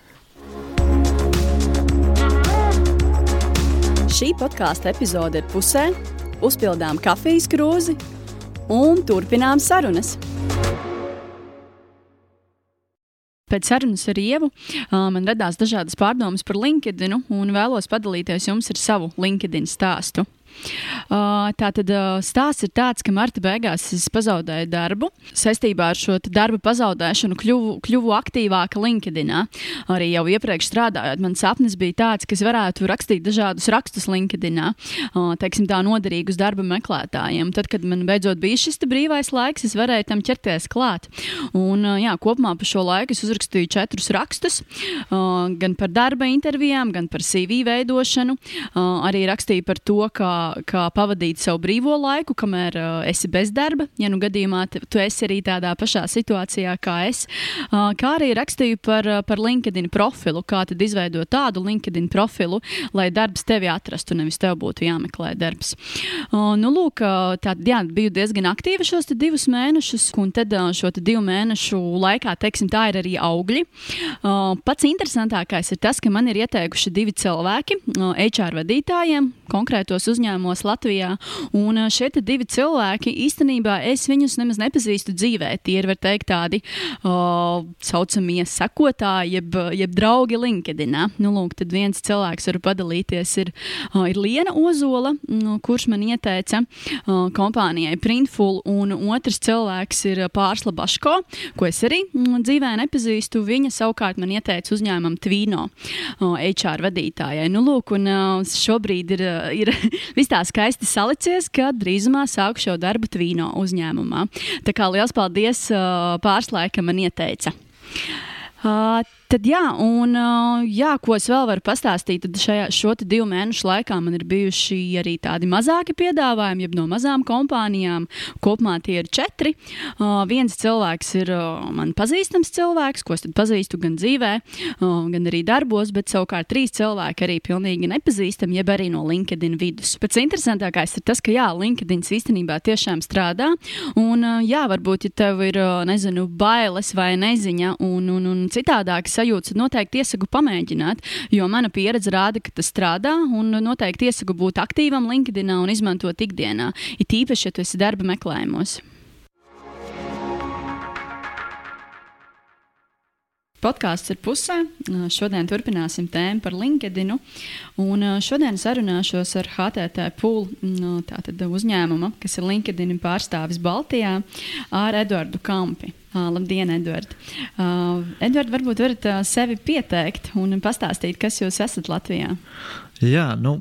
Šī podkāstu epizode ir pusē. Uzpildām kafijas krūzi un turpinām sarunas. Pēc sarunas ar Ievu man radās dažādas pārdomas par LinkedIn, un vēlos padalīties jums ar savu LinkedIn stāstu. Uh, Tātad uh, stāsts ir tāds, ka marta beigās es pazaudēju darbu. Saistībā ar šo darba pazaudēšanu kļuvu, kļuvu aktīvāka LinkedIn. Arī jau iepriekš strādājot, mans sapnis bija tāds, ka es varētu rakstīt dažādus rakstus LinkedIn, uh, teiksim, tā noderīgus darba meklētājiem. Tad, kad man beidzot bija šis brīvais laiks, es varēju tam ķerties klāt. Un, jā, kopumā pa šo laiku es uzrakstīju četrus rakstus, gan par darba intervijām, gan par CV veidošanu. Arī rakstīju par to, kā kā pavadīt savu brīvo laiku, kamēr uh, esi bez darba. Ja nu gadījumā tu esi arī tādā pašā situācijā kā es, uh, kā arī rakstīju par, uh, par LinkedIn profilu, kā tad izveidot tādu LinkedIn profilu, lai darbs tevi atrastu, nevis tev būtu jāmeklē darbs. Uh, nu, lūk, tā, jā, biju diezgan aktīva šos divus mēnešus, un tad šo divu mēnešu laikā, teiksim, tā ir arī augļi. Pats interesantākais ir tas, ka man ir ieteikuši divi cilvēki, HR vadītājiem, konkrētos uzņēmumus uzņēmumos Latvijā. Un šie divi cilvēki īstenībā es viņus nemaz nepazīstu dzīvē. Tie ir, var teikt, tādi uh, saucamie sekotāji, jeb, jeb draugi LinkedIn. Nu, lūk, tad viens cilvēks var padalīties. Ir, uh, ir Liena Ozola, nu, kurš man ieteica uh, kompānijai Printful, un otrs cilvēks ir Pārsla Baško, ko es arī mm, dzīvē nepazīstu. Viņa savukārt man ieteica uzņēmumu Tvīno HR vadītājai. Nu, lūk, un šobrīd ir, ir Viss tā skaisti salicies, ka drīzumā sākšu šo darbu Tvīno uzņēmumā. Tā kā liels paldies pārslēgam, ka man ieteica. Uh, Tad, jā, un jā, ko es vēl varu pastāstīt, tad šajā, šo divu mēnešu laikā man ir bijuši arī tādi mazāki piedāvājumi, jeb no mazām kompānijām. Kopumā tie ir četri. Uh, viens cilvēks ir uh, man pazīstams cilvēks, ko es pazīstu gan dzīvē, uh, gan arī darbos, bet savukārt trīs cilvēki arī pilnīgi nepazīstami, jeb arī no LinkedIn vidus. Pats interesantākais ir tas, ka jā, LinkedIn īstenībā tiešām strādā. Un, uh, jā, varbūt, ja tev ir, uh, nezinu, bailes vai neziņa un, un, un citādākas sajūtas, noteikti iesaku pamēģināt, jo mana pieredze rāda, ka tas strādā. Un noteikti iesaku būt aktīvam LinkedIn un izmantot ikdienā, it īpaši, ja tu esi darba meklējumos. Podkāsts ir pusē. Šodien turpināsim tēmu par LinkedIn. Un šodien sarunāšos ar HTT Pool uzņēmumu, kas ir LinkedIn pārstāvis Baltijā, ar Eduardu Kampi. Uh, labdien, Edvards. Uh, Edvards, varbūt varat uh, sevi pieteikt un pastāstīt, kas jūs esat Latvijā? Jā, nu,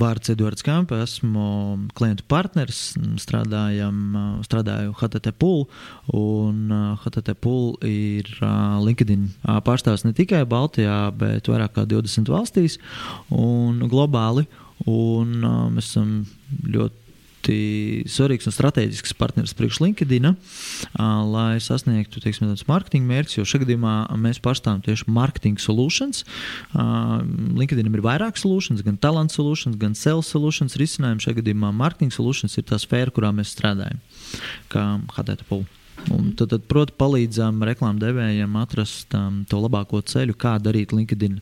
vārds Edvards Kampa, esmu klientu partneris, strādājam, strādāju HTT Pool, un HTT Pool ir LinkedIn pārstāvs ne tikai Baltijā, bet vairāk kā 20 valstīs un globāli, un mēs esam ļoti ļoti svarīgs un strateģisks partneris priekš LinkedIn, lai sasniegtu teiksim, tādus marketinga mērķus. Jo šajā gadījumā mēs pārstāvam tieši marketing solutions. LinkedIn ir vairāk solutions, gan talent solutions, gan sales solutions risinājumi. Šajā gadījumā marketing solutions ir tā sfēra, kurā mēs strādājam, kā HTTP. Un tad, tad proti, palīdzam reklāmdevējiem atrast um, to labāko ceļu, kā darīt LinkedIn.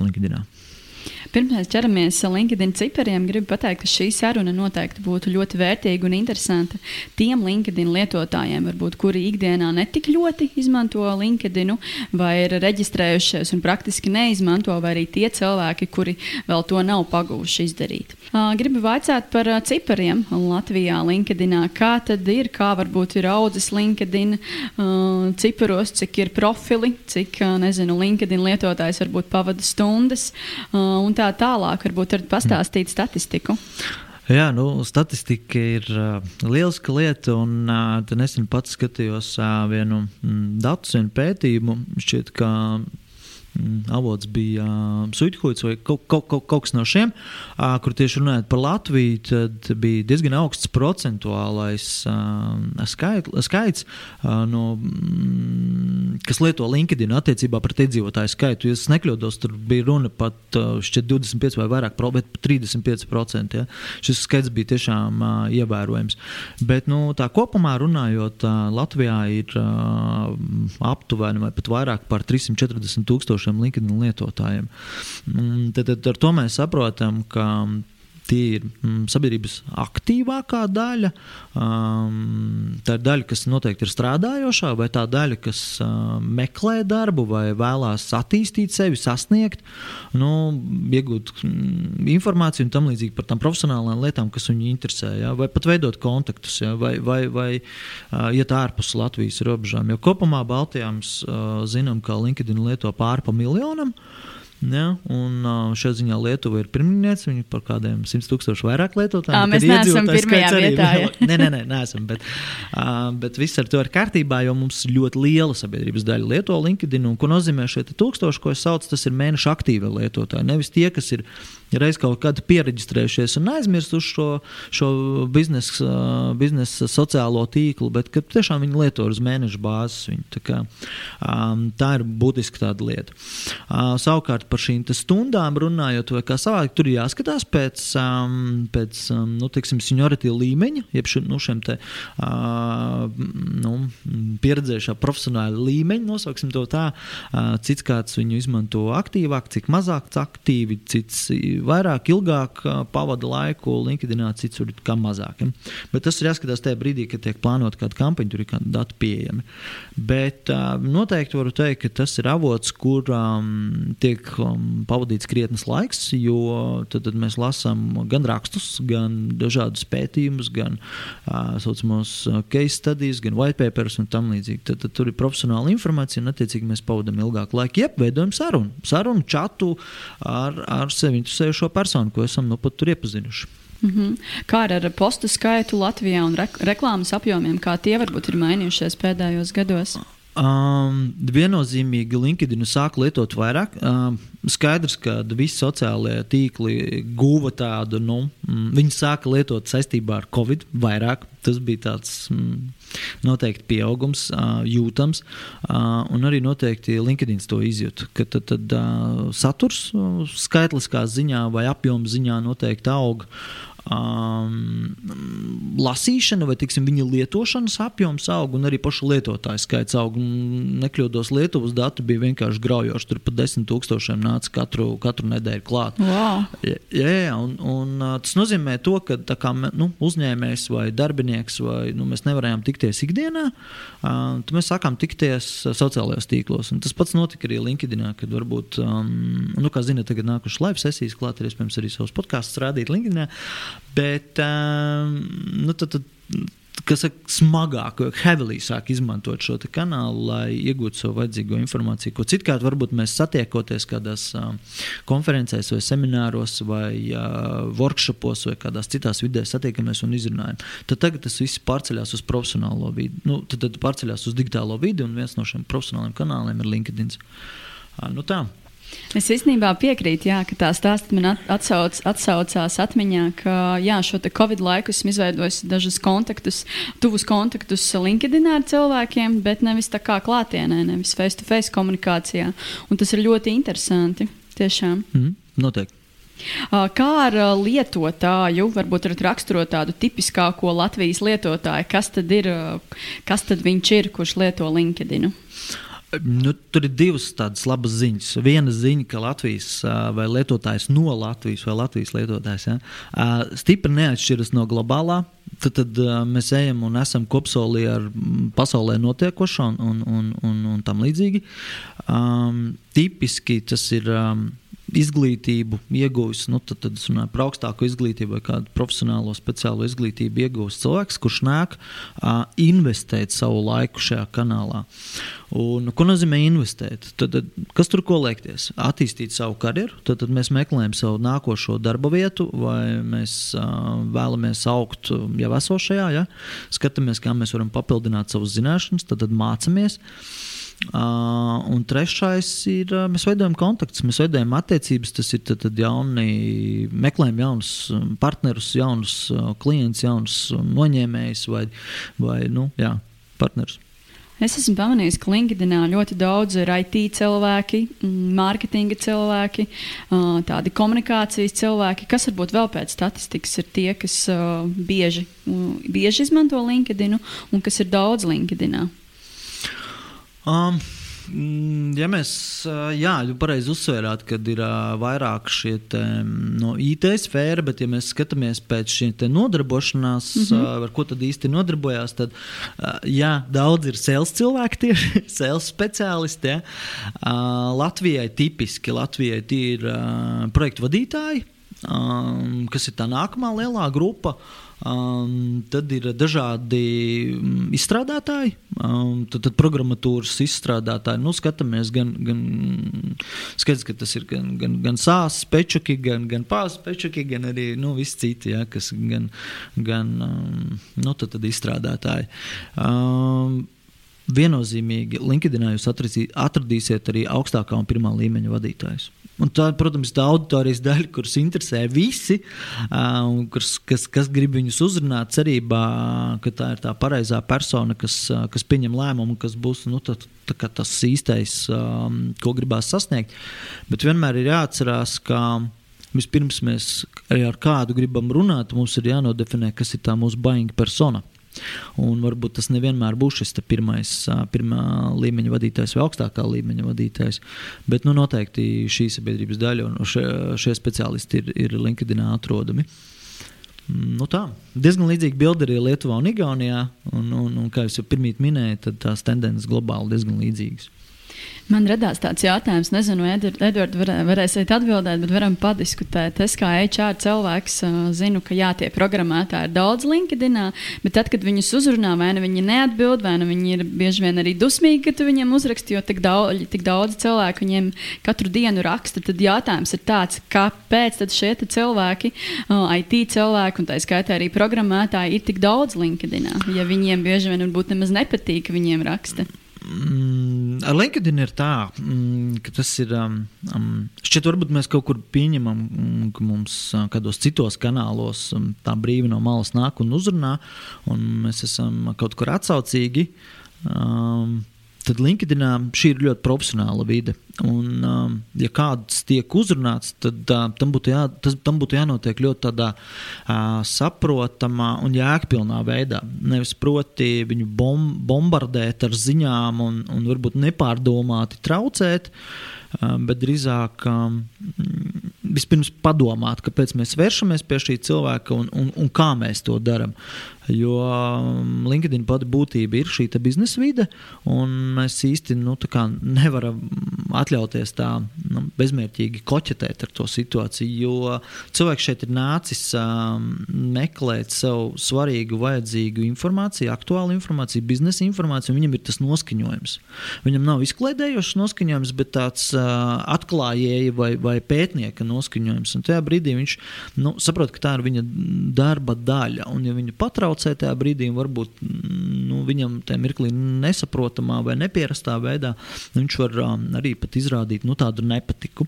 LinkedInā. Pirms mēs ķeramies LinkedIn cipariem, gribu pateikt, ka šī saruna noteikti būtu ļoti vērtīga un interesanta tiem LinkedIn lietotājiem, varbūt, kuri ikdienā netik ļoti izmanto LinkedIn vai ir reģistrējušies un praktiski neizmanto, vai arī tie cilvēki, kuri vēl to nav pagūši izdarīt. Gribu vaicāt par cipariem Latvijā, LinkedInā. Kā tad ir, kā varbūt ir audzis LinkedIn ciparos, cik ir profili, cik, nezinu, LinkedIn lietotājs varbūt pavada stundas un tā tālāk. Varbūt varat pastāstīt statistiku. Jā, nu, statistika ir uh, lieliska lieta, un uh, nesen pats skatījos uh, vienu mm, datu, vienu pētījumu. Šķiet, ka avots bija uh, Suithuits vai kaut, kaut, kaut, kaut kas no šiem, uh, kur tieši runājot par Latviju, tad bija diezgan augsts procentuālais uh, skait, skaits, uh, no, mm, kas lieto LinkedIn attiecībā pret iedzīvotāju skaitu. Ja es nekļūdos, tur bija runa pat uh, 25 vai vairāk, bet 35%. Ja? Šis skaits bija tiešām uh, ievērojams. Bet nu, tā kopumā runājot, uh, Latvijā ir uh, aptuveni vai pat vairāk par 340 tūkstoši tūkstošiem LinkedIn lietotājiem. Tad, tad ar to mēs saprotam, ka tie ir mm, sabiedrības aktīvākā daļa. Um, tā ir daļa, kas noteikti ir strādājošā, vai tā daļa, kas uh, meklē darbu, vai vēlās attīstīt sevi, sasniegt, nu, iegūt mm, informāciju un tam līdzīgi par tām profesionālām lietām, kas viņu interesē, ja? vai pat veidot kontaktus, ja? vai, vai, vai uh, iet ārpus Latvijas robežām. Jo kopumā Baltijā mēs uh, zinām, ka LinkedIn lieto pāri pa miljonam. Uh, Ja, un šajā ziņā Lietuva ir pirmniece. Viņa par kādiem simt tūkstošu vairāk lietotājiem. Mēs neesam pirmajā vietā. Ja. nē, nē, nē, neesam. Bet, uh, bet viss ar to ir kārtībā, jo mums ļoti liela sabiedrības daļa lieto LinkedIn. Un, ko nozīmē šie tūkstoši, ko es saucu, tas ir mēneša aktīvi lietotāji. Nevis tie, kas ir reiz kaut kad pieregistrējušies un aizmirsuši šo, šo biznesa, biznesa sociālo tīklu, bet tiešām viņi lieto uz mēneša bāzes. Viņu, tā, kā, um, tā ir būtiska tāda lieta. Uh, savukārt par šīm stundām runājot, vai kā savādāk, tur jāskatās pēc, um, pēc um, nu, teiksim, seniority līmeņa, jeb ši, nu, šiem te, uh, pieredzējušā profesionāla līmeņa, nosauksim to tā, cits kāds viņu izmanto aktīvāk, cik mazāk aktīvi, cits vairāk, ilgāk pavada laiku LinkedInā, cits tur kā mazāk. Ja? Bet tas ir jāskatās tajā brīdī, kad tiek plānota kāda kampaņa, tur ir kādi dati pieejami. Bet noteikti varu teikt, ka tas ir avots, kur um, tiek um, pavadīts krietnes laiks, jo tad, tad mēs lasām gan rakstus, gan dažādus pētījumus, gan uh, saucamos case studies, gan white papers un tam līdzīgi. Tad, tad tur ir profesionāla informācija, un attiecīgi mēs pavadām ilgāku laiku. Jeb, veidojam sarunu, sarunu čatu ar, ar sevi interesējušo personu, ko esam nu pat tur iepazinuši. Mm -hmm. Kā ar postu skaitu Latvijā un re reklāmas apjomiem, kā tie varbūt ir mainījušies pēdējos gados? Um, viennozīmīgi LinkedIn sāk lietot vairāk. Um, skaidrs, ka visi sociālie tīkli guva tādu, nu, mm, viņi sāka lietot saistībā ar Covid vairāk. Tas bija tāds mm, noteikti pieaugums, jūtams, un arī noteikti LinkedIn to izjūt. Ka tad, tad saturs skaitliskā ziņā vai apjoma ziņā noteikti aug. Um, lasīšana vai tiksim, viņa lietošanas apjoms aug, un arī pašu lietotāju skaits aug. Nekļūdos, Lietuvas dati bija vienkārši graujoši. Tur pat desmit tūkstošiem nāca katru, katru nedēļu klāt. Wow. Jā, jā un, un tas nozīmē to, ka kā, nu, uzņēmējs vai darbinieks vai nu, mēs nevarējām tikties ikdienā, tad mēs sākām tikties sociālajos tīklos. Un tas pats notika arī LinkedIn, kad varbūt, um, nu, kā zināt, tagad nākušas live sesijas klāt, ir iespējams arī savus podkāstus rādīt LinkedIn. Bet um, nu, tad, tad, kas ir smagāk, heavily sāk izmantot šo kanālu, lai iegūtu savu vajadzīgo informāciju. Ko citkārt varbūt mēs satiekoties kādās uh, konferencēs, vai semināros, vai uh, workshopos, vai kādās citās vidēs satiekamies un izrunājam. Tad tagad tas viss pārceļās uz profesionālo vidi. Nu, tad, tad pārceļās uz digitālo vidi, un viens no šiem profesionāliem kanāliem ir LinkedIn. Uh, nu tā. Es īstenībā piekrītu, jā, ka tā stāsts man atsauc, atsaucās atmiņā, ka jā, šo Covid laiku esmu izveidojis dažus kontaktus, tuvus kontaktus LinkedIn ar cilvēkiem, bet nevis tā kā klātienē, nevis face-to-face -face komunikācijā. Un tas ir ļoti interesanti. Tiešām. Mm, noteikti. Kā ar lietotāju, varbūt varat raksturot tādu tipiskāko Latvijas lietotāju, kas tad ir, kas tad viņš ir, kurš lieto LinkedIn? Nu, tur ir divas tādas labas ziņas. Viena ziņa, ka Latvijas vai lietotājs no Latvijas vai Latvijas lietotājs ja, stipri neatšķiras no globālā. Tad, tad mēs ejam un esam kopsolī ar pasaulē notiekošo un, un, un, un, un tam līdzīgi. Um, tipiski tas ir. Um, izglītību iegūst, nu, tad, tad es runāju par augstāku izglītību vai kādu profesionālo speciālo izglītību iegūst cilvēks, kurš nāk uh, investēt savu laiku šajā kanālā. Un, ko nozīmē investēt? Tad, tad, kas tur ko liekties? Attīstīt savu karjeru, tad, tad mēs meklējam savu nākošo darba vietu, vai mēs uh, vēlamies augt jau esošajā, ja? skatāmies, kā mēs varam papildināt savas zināšanas, tad, tad mācāmies. Uh, un trešais ir, uh, mēs veidojam kontaktus, mēs veidojam attiecības. Tas ir tad, tad jauni, meklējam jaunus partnerus, jaunus klientus, jaunus noņēmējus vai, vai nu, jā, partnerus. Es esmu pamanījis, ka LinkedInā ļoti daudz ir IT cilvēki, mārketinga cilvēki, tādi komunikācijas cilvēki, kas varbūt vēl pēc statistikas ir tie, kas bieži, bieži izmanto LinkedIn un kas ir daudz LinkedInā. Um, Ja mēs, jā, pareizi uzsvērāt, ka ir vairāk šie te, no IT sfēra, bet, ja mēs skatāmies pēc šīs nodarbošanās, mm -hmm. ar ko tad īsti nodarbojās, tad, jā, daudz ir sales cilvēki, tieši sales speciālisti. Ja? Latvijai tipiski Latvijai tie ir projektu vadītāji, kas ir tā nākamā lielā grupa. Uh, Um, tad ir dažādi um, izstrādātāji, um, tad, tad programmatūras izstrādātāji. Nu, skatāmies, gan, gan skaidrs, ka tas ir gan, gan, gan sāpes, pečuki, gan, gan pāzes pečuki, gan arī nu, visi citi, ja, kas gan, gan um, nu, tad, tad izstrādātāji. Um, viennozīmīgi LinkedInā jūs atradīsiet arī augstākā un pirmā līmeņa vadītājus. Un tā, protams, ir tā auditorijas daļa, kuras interesē visi, uh, kas, kas, grib viņus uzrunāt, cerībā, ka tā ir tā pareizā persona, kas, kas pieņem lēmumu, kas būs nu, tā, tā tas īstais, ko gribās sasniegt. Bet vienmēr ir jāatcerās, ka vispirms mēs ar kādu gribam runāt, mums ir jānodefinē, kas ir tā mūsu baigta persona. Un varbūt tas nevienmēr būs šis pirmais, pirmā līmeņa vadītājs vai augstākā līmeņa vadītājs. Bet nu, noteikti šī sabiedrības daļa un šie, šie speciālisti ir, ir LinkedIn atrodami. Nu tā, diezgan līdzīga bilde arī Lietuvā un Igaunijā. Un, un, un, kā jau pirmie minēju, tad tās tendences globāli diezgan līdzīgas. Man radās tāds jautājums, nezinu, Edvards, var, varēsiet atbildēt, bet varam padiskutēt. Es kā HR cilvēks zinu, ka jā, tie programmētāji ir daudz LinkedInā, bet tad, kad viņus uzrunā, vai nu viņi neatbild, vai nu viņi ir bieži vien arī dusmīgi, ka tu viņiem uzraksti, jo tik daudz, tik daudz cilvēku viņiem katru dienu raksta. Tad jautājums ir tāds, kāpēc šie cilvēki, IT cilvēki un tā skaitā arī programmētāji, ir tik daudz LinkedInā, ja viņiem bieži vien varbūt nemaz nepatīk, ka viņiem raksta. Mm, ar LinkedIn ir tā, mm, ka tas ir. Um, um, šķiet, varbūt mēs kaut kur pieņemam, mm, ka mums uh, kādos citos kanālos um, tā brīvi no malas nāk un uzrunā, un mēs esam kaut kur atsaucīgi. Um, tad LinkedInā šī ir ļoti profesionāla vide. Un, um, ja kāds tiek uzrunāts, tad uh, tam, būtu jā, tas, tam būtu jānotiek ļoti tādā uh, saprotamā un jēgpilnā veidā. Nevis proti viņu bom, bombardēt ar ziņām un, un varbūt nepārdomāti traucēt. Uh, bet drīzāk um, vispirms padomāt, kāpēc mēs vēršamies pie šī cilvēka un, un, un kā mēs to darām. Jo um, LinkedIn pati būtība ir šī biznesa vide, un mēs īsti nu, nevaram atļauties tā nu, bezmērķīgi koķetēt ar to situāciju. Jo cilvēks šeit ir nācis um, meklēt sev svarīgu, vajadzīgu informāciju, aktuālu informāciju, biznesa informāciju, un viņam ir tas noskaņojums. Viņam nav izklaidējošs noskaņojums, bet tāds uh, atklājēja vai, vai pētnieka noskaņojums. Un tajā brīdī viņš nu, saprot, ka tā ir viņa darba daļa. Un, ja viņa patrauc, netraucē tajā brīdī, varbūt nu, viņam tajā mirklī nesaprotamā vai nepierastā veidā viņš var um, arī izrādīt nu, tādu nepatiku.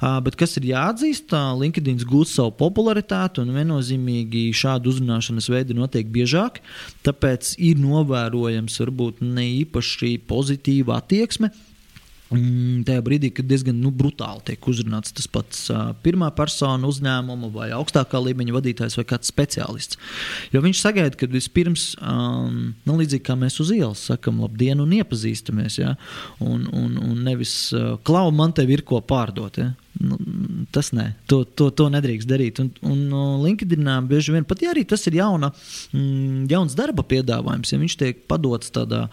Uh, bet kas ir jāatzīst, uh, LinkedIn gūst savu popularitāti un viennozīmīgi šādu uzrunāšanas veidu notiek biežāk, tāpēc ir novērojams varbūt ne īpaši pozitīva attieksme Mm, tajā brīdī, kad diezgan nu, brutāli tiek uzrunāts tas pats uh, pirmā persona uzņēmuma vai augstākā līmeņa vadītājs vai kāds speciālists. Jo viņš sagaida, ka vispirms, um, nu, līdzīgi kā mēs uz ielas sakām, labdien, un iepazīstamies, ja? un, un, un nevis uh, klau, man te ir ko pārdot. Ja? Nu, tas nē, to, to, to nedrīkst darīt. Un, un LinkedInā bieži vien pat ja arī tas ir jauna, mm, jauns darba piedāvājums. Ja viņš tiek padots tādā,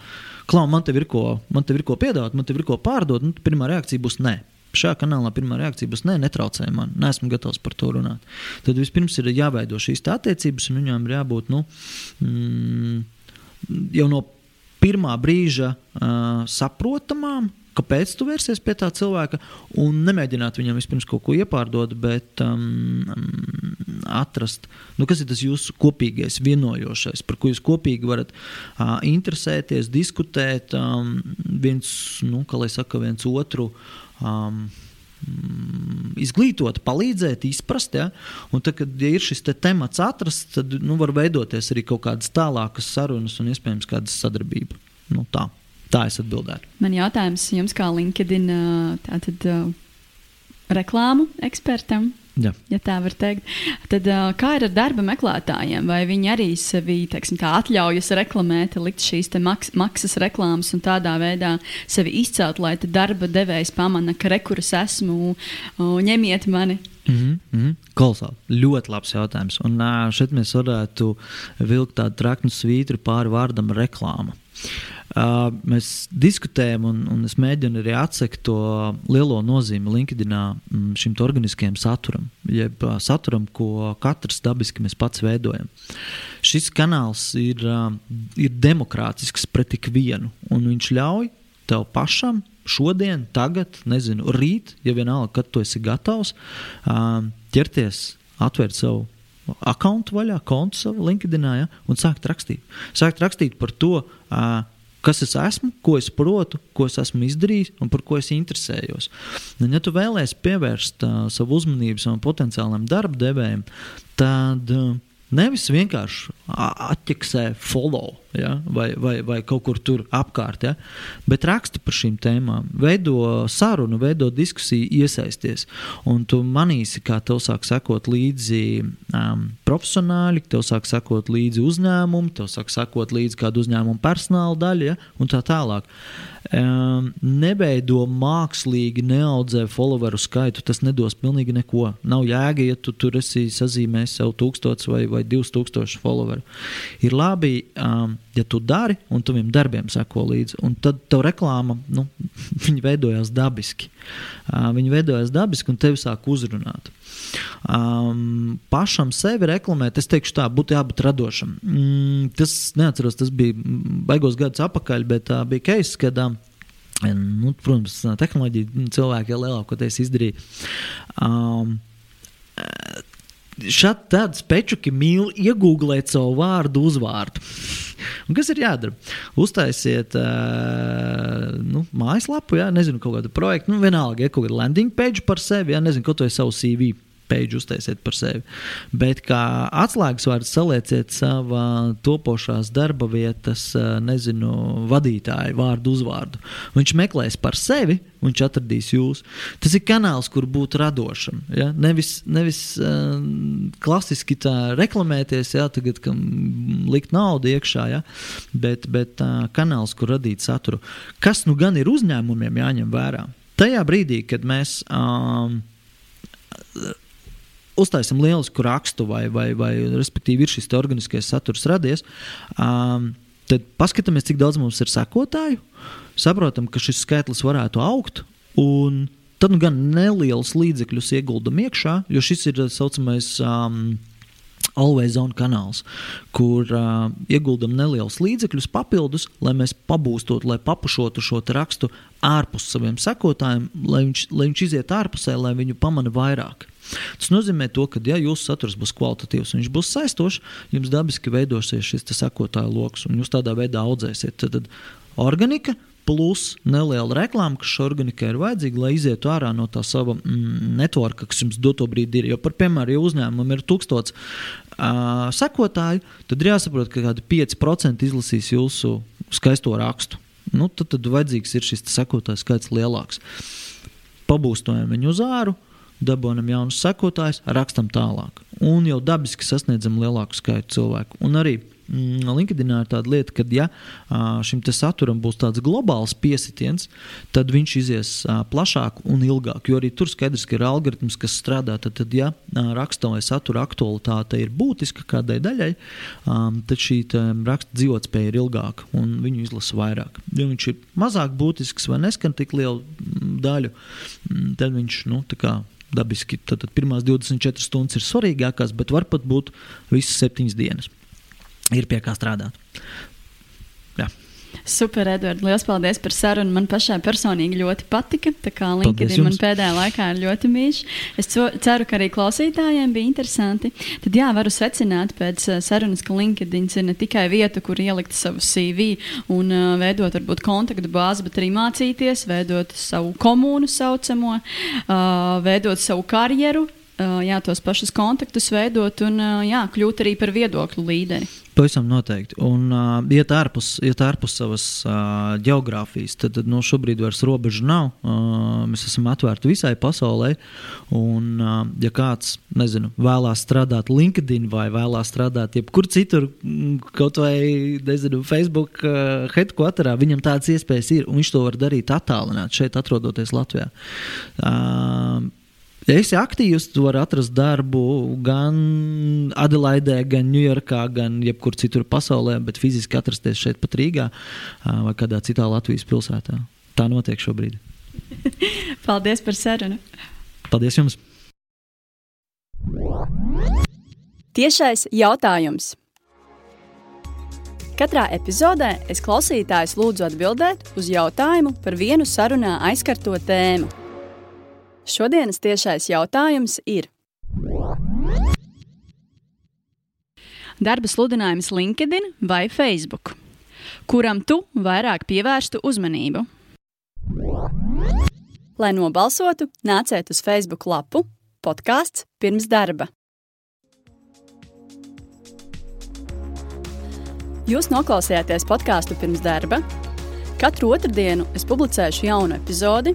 klau, man te ir ko, man te ir ko piedāvāt, man te ir ko pārdot, nu, pirmā reakcija būs nē. Šajā kanālā pirmā reakcija būs, nē, netraucē man, neesmu gatavs par to runāt. Tad vispirms ir jāveido šīs attiecības, un viņām ir jābūt nu, mm, jau no pirmā brīža uh, saprotamām, kāpēc tu vērsies pie tā cilvēka un nemēģināt viņam vispirms kaut ko iepārdot, bet um, atrast, nu, kas ir tas jūsu kopīgais, vienojošais, par ko jūs kopīgi varat uh, interesēties, diskutēt, um, viens, nu, kā lai saka, viens otru. Um, izglītot, palīdzēt, izprast. Ja? Un tad, kad ja ir šis te temats atrasts, tad nu, var veidoties arī kaut kādas tālākas sarunas un iespējams kāda sadarbība. Nu, tā. Tā es atbildētu. Man jautājums jums, kā LinkedIn tātad, reklāmu ekspertam. Ja. ja tā var teikt, tad kā ir ar darba meklētājiem? Vai viņi arī sevi teiksim, atļaujas reklamēt, likt šīs maks maksas reklāmas un tādā veidā sevi izcelt, lai darba devējs pamana, ka rekuras esmu, ņemiet mani? Mm -hmm, mm -hmm. Kolosāli. Ļoti labs jautājums. Un šeit mēs varētu vilkt tādu traknu svītru pāri vārdam reklāma. Uh, mēs diskutējam, un, un es mēģinu arī atsekt to lielo nozīmi LinkedInā mm, šim organiskajam saturam, jeb saturam, ko katrs dabiski mēs pats veidojam. Šis kanāls ir, uh, ir demokrātisks pret ikvienu, un viņš ļauj tev pašam šodien, tagad, nezinu, rīt, ja vienalga, kad tu esi gatavs, uh, ķerties, atvērt savu akkontu vaļā, kontu savā LinkedIn ja, un sākt rakstīt. Sākt rakstīt par to, uh, kas es esmu, ko es protu, ko es esmu izdarījis un par ko es interesējos. Un, ja tu vēlēsies pievērst uh, savu uzmanību savam potenciālam darba devējam, tad uh, nevis vienkārši atķeksē follow ja? vai, vai, vai kaut kur tur apkārt, ja? bet raksta par šīm tēmām, veido sarunu, veido diskusiju, iesaisties. Un tu manīsi, kā tev sāk sekot līdzi um, profesionāļi, tev sāk sekot līdzi uzņēmumi, tev sāk sekot līdzi kādu uzņēmumu personāla daļa ja? un tā tālāk. Um, nebeido mākslīgi, neaudzē followeru skaitu. Tas nedos pilnīgi neko. Nav jēga, ja tu tur esi sazīmējis sev tūkstotis vai, vai divus tūkstošus followeru. Ir labi um, ja tu dari, un taviem darbiem seko līdzi, tad tev reklāma, nu, veidojās dabiski. Uh, viņi veidojās dabiski, un tevi sāk uzrunāt. Um, pašam sevi reklamēt, es teikšu, tā būtu jābūt radošam. Mm, tas, neatceros, tas bija baigos gadus atpakaļ, bet uh, bija keis, kad. Uh, Nu, protams, tehnoloģija cilvēki lielākoties izdarīja. Um, Šādi tādi spečuki mīl iegūglēt savu vārdu, uzvārdu. Un kas ir jādara? Uztaisiet uh, nu, mājaslapu, ja nezinu, kaut kādu projektu, nu, vienalga, ja kaut kādu landing page par sevi, ja nezinu, ko to ir savu CV page uztaisiet par sevi. Bet kā atslēgas vārdu salieciet savā topošās darba vietas, nezinu, vadītāju vārdu uzvārdu. Viņš meklēs par sevi, viņš atradīs jūs. Tas ir kanāls, kur būt radošam. Ja? Nevis, nevis uh, klasiski tā reklamēties, ja? tagad likt naudu iekšā, ja? bet, bet uh, kanāls, kur radīt saturu. Kas nu gan ir uzņēmumiem jāņem vērā? Tajā brīdī, kad mēs um, uztaisām lielisku rakstu, vai, vai, vai respektīvi ir šis organiskais saturs radies, um, tad paskatāmies, cik daudz mums ir sekotāju, saprotam, ka šis skaitlis varētu augt. Tad nu gan neliels līdzekļus ieguldam iekšā, jo šis ir tā saucamais. Um, Always on kanāls, kur uh, ieguldam nelielus līdzekļus, papildus, lai mēs pabūstotu, lai papušotu šo rakstu ārpus saviem sekotājiem, lai viņš, lai viņš iziet ārpusē, lai viņu pamana vairāk. Tas nozīmē, to, ka, ja jūsu saturs būs kvalitatīvs un viņš būs saistošs, jums dabiski veidosies šis sekotāju lokus, un jūs tādā veidā audzēsiet. Tad, tad organika plus neliela reklāma, kas šai organikai ir vajadzīga, lai izietu ārā no tā sava mm, networka, kas jums doto brīdi ir. Jo, par piemēram, ja uzņēmumam ir tūkstots uh, sekotāju, tad ir jāsaprot, ka kādi 5% izlasīs jūsu skaisto rakstu. Nu, tad, tad vajadzīgs ir šis sekotāju skaits lielāks. Pabūstojam viņu uz uh, dabūjam jaunus sekotājus, rakstam tālāk. Un jau dabiski sasniedzam lielāku skaitu cilvēku. Un arī mm, LinkedInā ir tāda lieta, ka, ja šim saturam būs tāds globāls piesitiens, tad viņš izies plašāk un ilgāk. Jo arī tur skaidrs, ka ir algoritms, kas strādā. Tad, tad ja raksta vai satura aktualitāte ir būtiska kādai daļai, tad šī raksta dzīvotspēja ir ilgāka un viņu izlasa vairāk. Ja viņš ir mazāk būtisks vai neskan tik lielu daļu, tad viņš nu, dabiski tad, tad pirmās 24 stundas ir svarīgākās, bet var pat būt visas septiņas dienas. Ir pie kā strādāt. Super, Edvards. Lielas paldies par sarunu. Man pašai personīgi ļoti patika. Tā kā LinkedIn man pēdējā laikā ir ļoti mīļš. Es ceru, ka arī klausītājiem bija interesanti. Tad jā, varu secināt pēc uh, sarunas, ka LinkedIn ir ne tikai vieta, kur ielikt savu CV un uh, veidot varbūt kontaktu bāzi, bet arī mācīties, veidot savu komunu saucamo, uh, veidot savu karjeru. Jā, tos pašus kontaktus veidot un jā, kļūt arī par viedokļu līderi. Pavisam noteikti. Un, uh, iet, ārpus, iet ārpus savas uh, geogrāfijas, tad, tad no nu, šobrīd vairs robežu nav. Uh, mēs esam atvērti visai pasaulē. Un, uh, ja kāds nezinu, vēlās strādāt LinkedIn vai vēlās strādāt jebkur citur, kaut vai nezinu, Facebook uh, headquarterā, viņam tādas iespējas ir. Un viņš to var darīt attālināti šeit, atrodoties Latvijā. Uh, Ja esi aktīvs, tu vari atrast darbu gan Adelaidē, gan Ņujorkā, gan jebkur citur pasaulē, bet fiziski atrasties šeit, pat Rīgā vai kādā citā Latvijas pilsētā. Tā notiek šobrīd. Paldies par sarunu! Paldies jums! Tiešais jautājums. Katrā epizodē es klausītājus lūdzu atbildēt uz jautājumu par vienu sarunā aizkarto tēmu. Šodienas tiešais jautājums ir. Darba sludinājums LinkedIn vai Facebook, kuram tu vairāk pievērstu uzmanību? Lai nobalsotu, nāciet uz Facebook lapu podkāsts pirms darba. Jūs noklausījāties podkāstu pirms darba. Katru otrdienu es publicēšu jaunu epizodi,